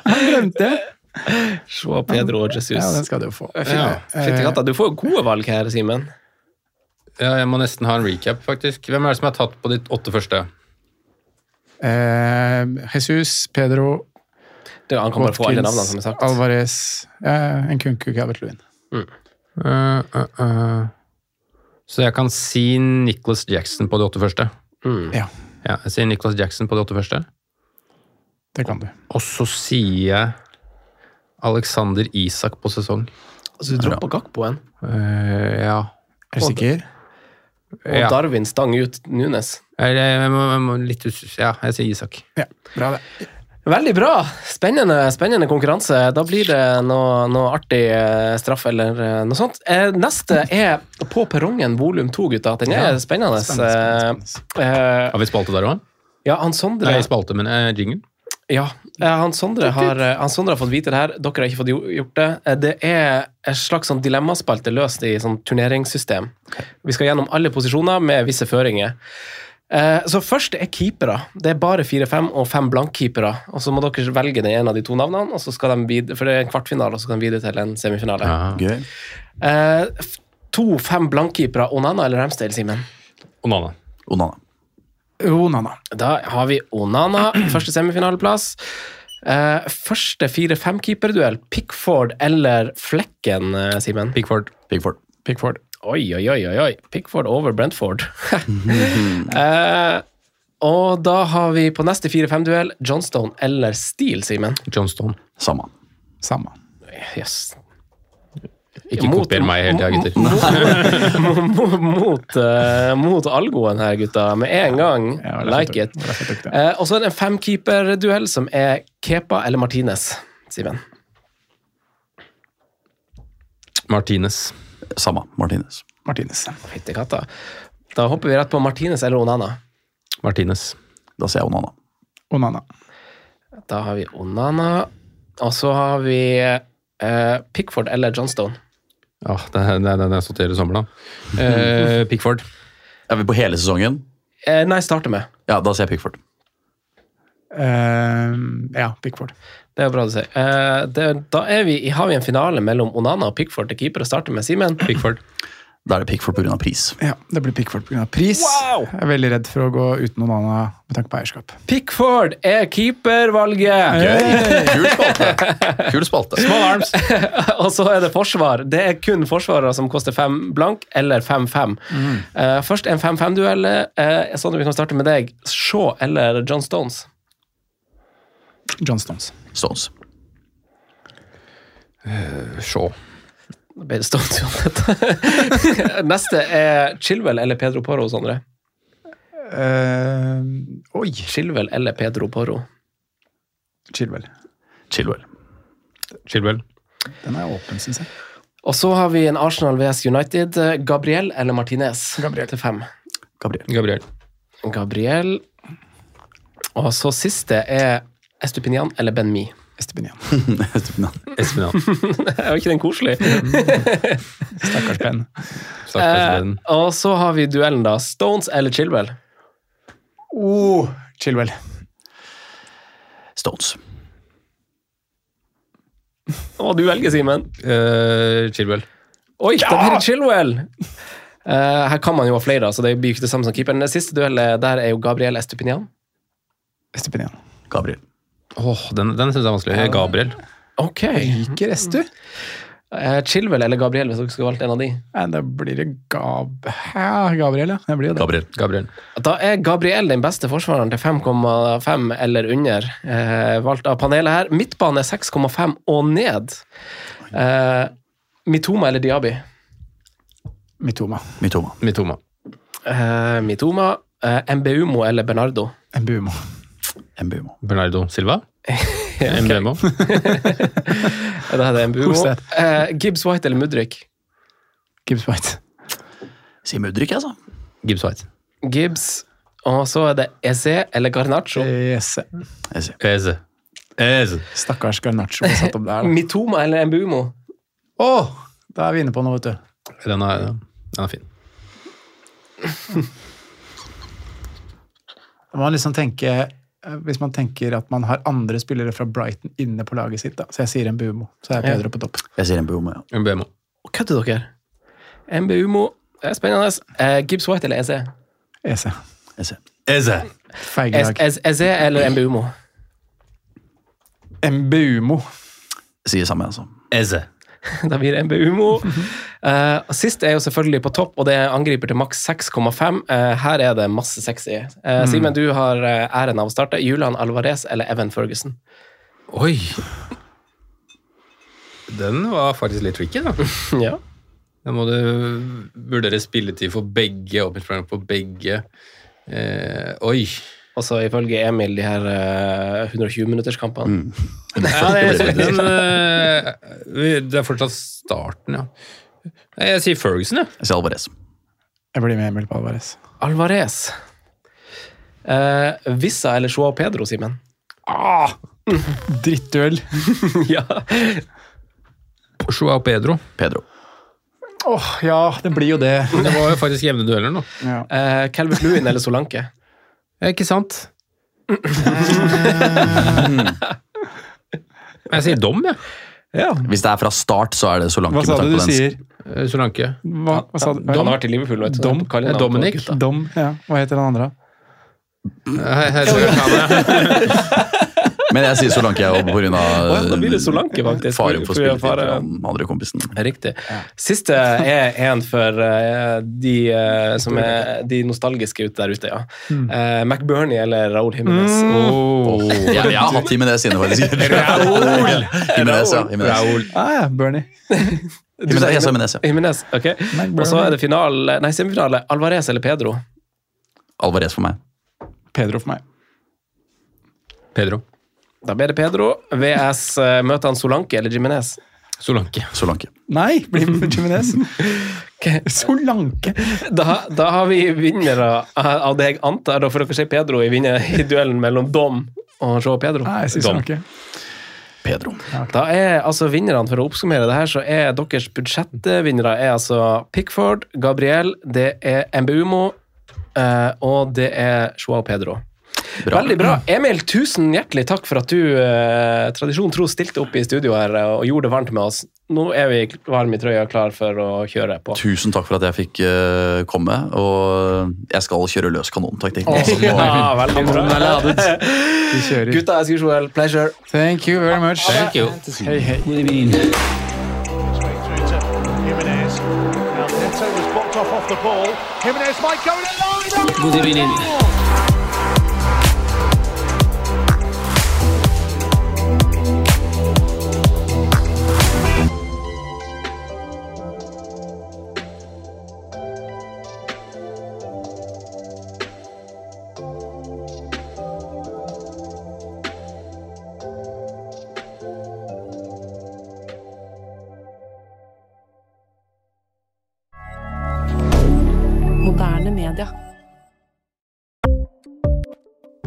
Han glemte! Shaw Pedro og Jesus. Ja, den skal du få. Ja. Du får jo gode valg her, Simen. Ja, jeg må nesten ha en recap, faktisk. Hvem er det som har tatt på de åtte første? Eh, Jesus, Pedro, Det, han kan bare få alle navnene som er sagt. Alvarez, eh, en kunku Calvert Lewin. Uh, uh, uh. Så jeg kan si Nicholas Jackson på de åtte første. Ja, Ja, jeg sier Nicholas Jackson på de åtte første. det kan du. Og så sier jeg Alexander Isak på sesong. Altså, du dropper Gakpoen, Uh, ja. Er du sikker? Og Ja. Darwin stang ut Nunes. Jeg, jeg, må, jeg må litt ut, Ja, jeg sier Isak. Ja, bra det. Veldig bra! Spennende, spennende konkurranse. Da blir det noe, noe artig eh, straff eller eh, noe sånt. Eh, Neste er På perrongen volum to, gutta. Den er Ja. spennende. Spennende, spennende, spennende. Eh, Har vi spalte der òg? Ja, han Sondre Nei, spalte, men eh, jingle. Ja, eh, han Sondre, har, eh, han Sondre har fått vite det her. Dere har ikke fått gjort det. Eh, Det er et slags sånn dilemmaspalte løst i sånn turneringssystem. Vi skal gjennom alle posisjoner med visse føringer. Eh, Så først er keepere. Det er bare fire-fem og fem blankkeepere. Og så må dere velge den ene av de to navnene, og så skal de videre, for det er en kvartfinale, og så skal de videre til en semifinale. Ja. Gøy. Eh, To fem blankkeepere. Onana eller Ramsdale, Simen? Onana. Onana. Onana. Da har vi Onana, første semifinaleplass. Uh, første fire-fem-keeperduell. Pickford eller Flekken, eh, Simen? Pickford. Pickford. Pickford. Oi, oi, oi, oi. Pickford over Brentford. uh, og da har vi på neste fire-fem-duell Johnstone eller Steele, Simen. Johnstone. Samme. Samme. Yes. Ikke Mot- kopier meg hele tida, gutter. mot, mot, mot, eh, mot algoen her, gutta. Med en gang. Ja, like it. Eh, og så er det en femkeeperduell som er Kepa eller Martinez, Simen. Martinez. Samme. Martinez. Martinez. Fytti katta. Da hopper vi rett på Martinez eller Onana. Martinez. Da sier jeg Onana. Onana. Da har vi Onana. Og så har vi eh, Pickford eller Johnstone. Ja, det er den jeg sorterer hele da. Uh, Pickford. Er vi på hele sesongen? Uh, nei, starter med. Ja, da sier jeg Pickford. Ja, Pickford. Det er bra du sier. Eh, det, da er vi, har vi en finale mellom Onana og Pickford til keeper å starte med. Simen? Pickford. Da er det Pickford pga. pris. Ja, det blir Pickford pga. pris. Wow! Jeg er veldig redd for å gå uten noen annen med tanke på eierskap. Pickford er keepervalget! Gøy! Kul spalte. Kul spalte. Small arms. og så er det forsvar. Det er kun forsvarere som koster fem blank eller fem-fem. Eh, først en fem-fem-duell. Uh, sånn at vi kan starte med deg. Shaw eller John Stones? John Stones. Stones. Shaw. Da ble det Stones uansett. Neste er Chilwell eller Pedro Porro, Sondre. Uh, oi! Chilwell eller Pedro Porro. Chilwell. Chilwell. Chilwell. Den er åpen, syns jeg. Og så har vi en Arsenal VS United. Gabriel eller Martinez? Gabriel. Til fem. Gabriel. Gabriel. Gabriel. Og så siste er Estupinian eller Ben Mi. Estepinian. Espinal. er jo ikke den koselig? Stakkars Ben. Eh, og så har vi duellen, da. Stones eller Chilwell? Oh, Chilwell. Stones. Å, du velger, Simen. Eh, Chilwell. Oi, det blir Chilwell! Eh, her kan man jo ha flere, så det blir ikke det samme som keeperen. Det siste duellet der er jo Gabriel Estupinian. Estepinian. Gabriel. Åh, den, den syns jeg er vanskelig. Gabriel. Ok. Liker Estu? Eh, Chilwell eller Gabriel, hvis dere skulle valgt en av de? Nei, da blir det Gab... Ja, Gabriel, ja. Det blir jo det. Gabriel. Gabriel. Da er Gabriel den beste forsvareren til 5,5 eller under, eh, valgt av panelet her. Midtbane er 6,5 og ned. Eh, Mitoma eller Diaby? Mitoma. Mitoma. Mitoma. Eh, Mitoma. Eh, Mbumo eller Bernardo? Mbumo. Mbumo. Bernardo Silva. Mbumo. Da er det Mbumo. Uh. Gibbs White eller Mudrik? Gibbs White. Sier Mudrik, altså. Gibbs White. Gibbs. Og så er det Eze eller Garnaccio. Eze. Eze. Eze. Eze. Stakkars Garnaccio satt opp der. da. Mitoma eller Mbumo? Åh, da er vi inne på noe, vet du. Den er, den er fin. Da må man liksom tenke Hvis man tenker at man har andre spillere fra Brighton inne på laget sitt, da. så jeg sier Mbumo, så er Pedro på topp. Jeg sier Mbumo, ja. MBMO. Kødder dere? Mbumo. Det er spennende. Eh, Gibbs White eller Eze? EC. EC. EC. Eze. Feige lag. Ez- Eze eller Mbumo? Mbumo. Sier samme, altså. Eze. Da blir det MBUMO. Uh, sist er jo selvfølgelig på topp, og det er angriper til maks 6,5. Uh, her er det masse sexy. Uh. Simen, du har æren av å starte. Julian Alvarez eller Evan Ferguson? Oi! Den var faktisk litt tricky, da. ja. Da må du vurdere spilletid for begge, åpningsprogram for begge. Eh, oi! Og så ifølge Emil de her uh, 120-minutterskampene. Ja, det, den, uh, det er fortsatt starten, ja. Jeg sier Ferguson, jeg. Jeg sier Alvarez. Jeg blir med Emil på Alvarez. Alvarez. Uh, Vissa eller Joao Pedro, Simen? Ah, drittduell. ja. Joao Pedro. Pedro. Åh, ja, det blir jo det. Det var jo faktisk jevne dueller nå. Ja. Uh, Calvert Lewin eller Solanke? Ikke sant? Jeg sier dom, jeg. Ja. Hvis det er fra start, så er det Solanke. Hva sa du du sier? Eh, Solanke. Hva, hva sa du? Han har vært i Liverpool. Vet du. Dom. Dom. Dominic. Dom, ja. Hva heter han andre? Hei, hei, Men jeg sier Solanke jeg, på grunn av ja, da blir det Solanke, faktisk. faren for den andre kompisen. Riktig. Siste er en for eh, de eh, som er de nostalgiske ute der ute, ja. Uh, McBurney eller Raúl Mm. Oh. Jeg, jeg har hatt Jimenez inne, faktisk. Raoul! Jimenez, ja. Jimenez. Raoul. Ah, ja, Bernie. Jimenez, Jimenez, ja. Jimenez, ok. Og så er det finale, nei, semifinale. Alvarez eller Pedro? Alvarez for meg. Pedro for meg. Pedro. Da blir det Pedro. VS eh, møter han Solanke eller Jimenez? Solanke. Solanke. Nei, bli med Jimenez. Solanke. Da, da har vi vinnere av det jeg antar, da, for dere ser Pedro i, vinner, i duellen mellom Dom og Joao Pedro. Nei, jeg sier. Solanke. Pedro. Da er altså vinnerne, for å oppsummere det her, så er deres budsjettvinnere er altså Pickford, Gabriel, det er Mbumo, eh, og det er Joao Pedro. Bra. Veldig bra. Emil, tusen hjertelig takk for at du eh, tradisjon tro stilte opp i studio her eh, og gjorde det varmt med oss. Nå er vi varme i trøya klar for å kjøre på. Tusen takk for at jeg fikk eh, komme, og jeg skal kjøre løs kanonen-taktikk. Ja, veldig bra. Kanonen er ladet. Vi kjører. Gutta, as usual, pleasure. Thank you very much. Thank you. Hei, hei. God evening. Straight through to Jimenez.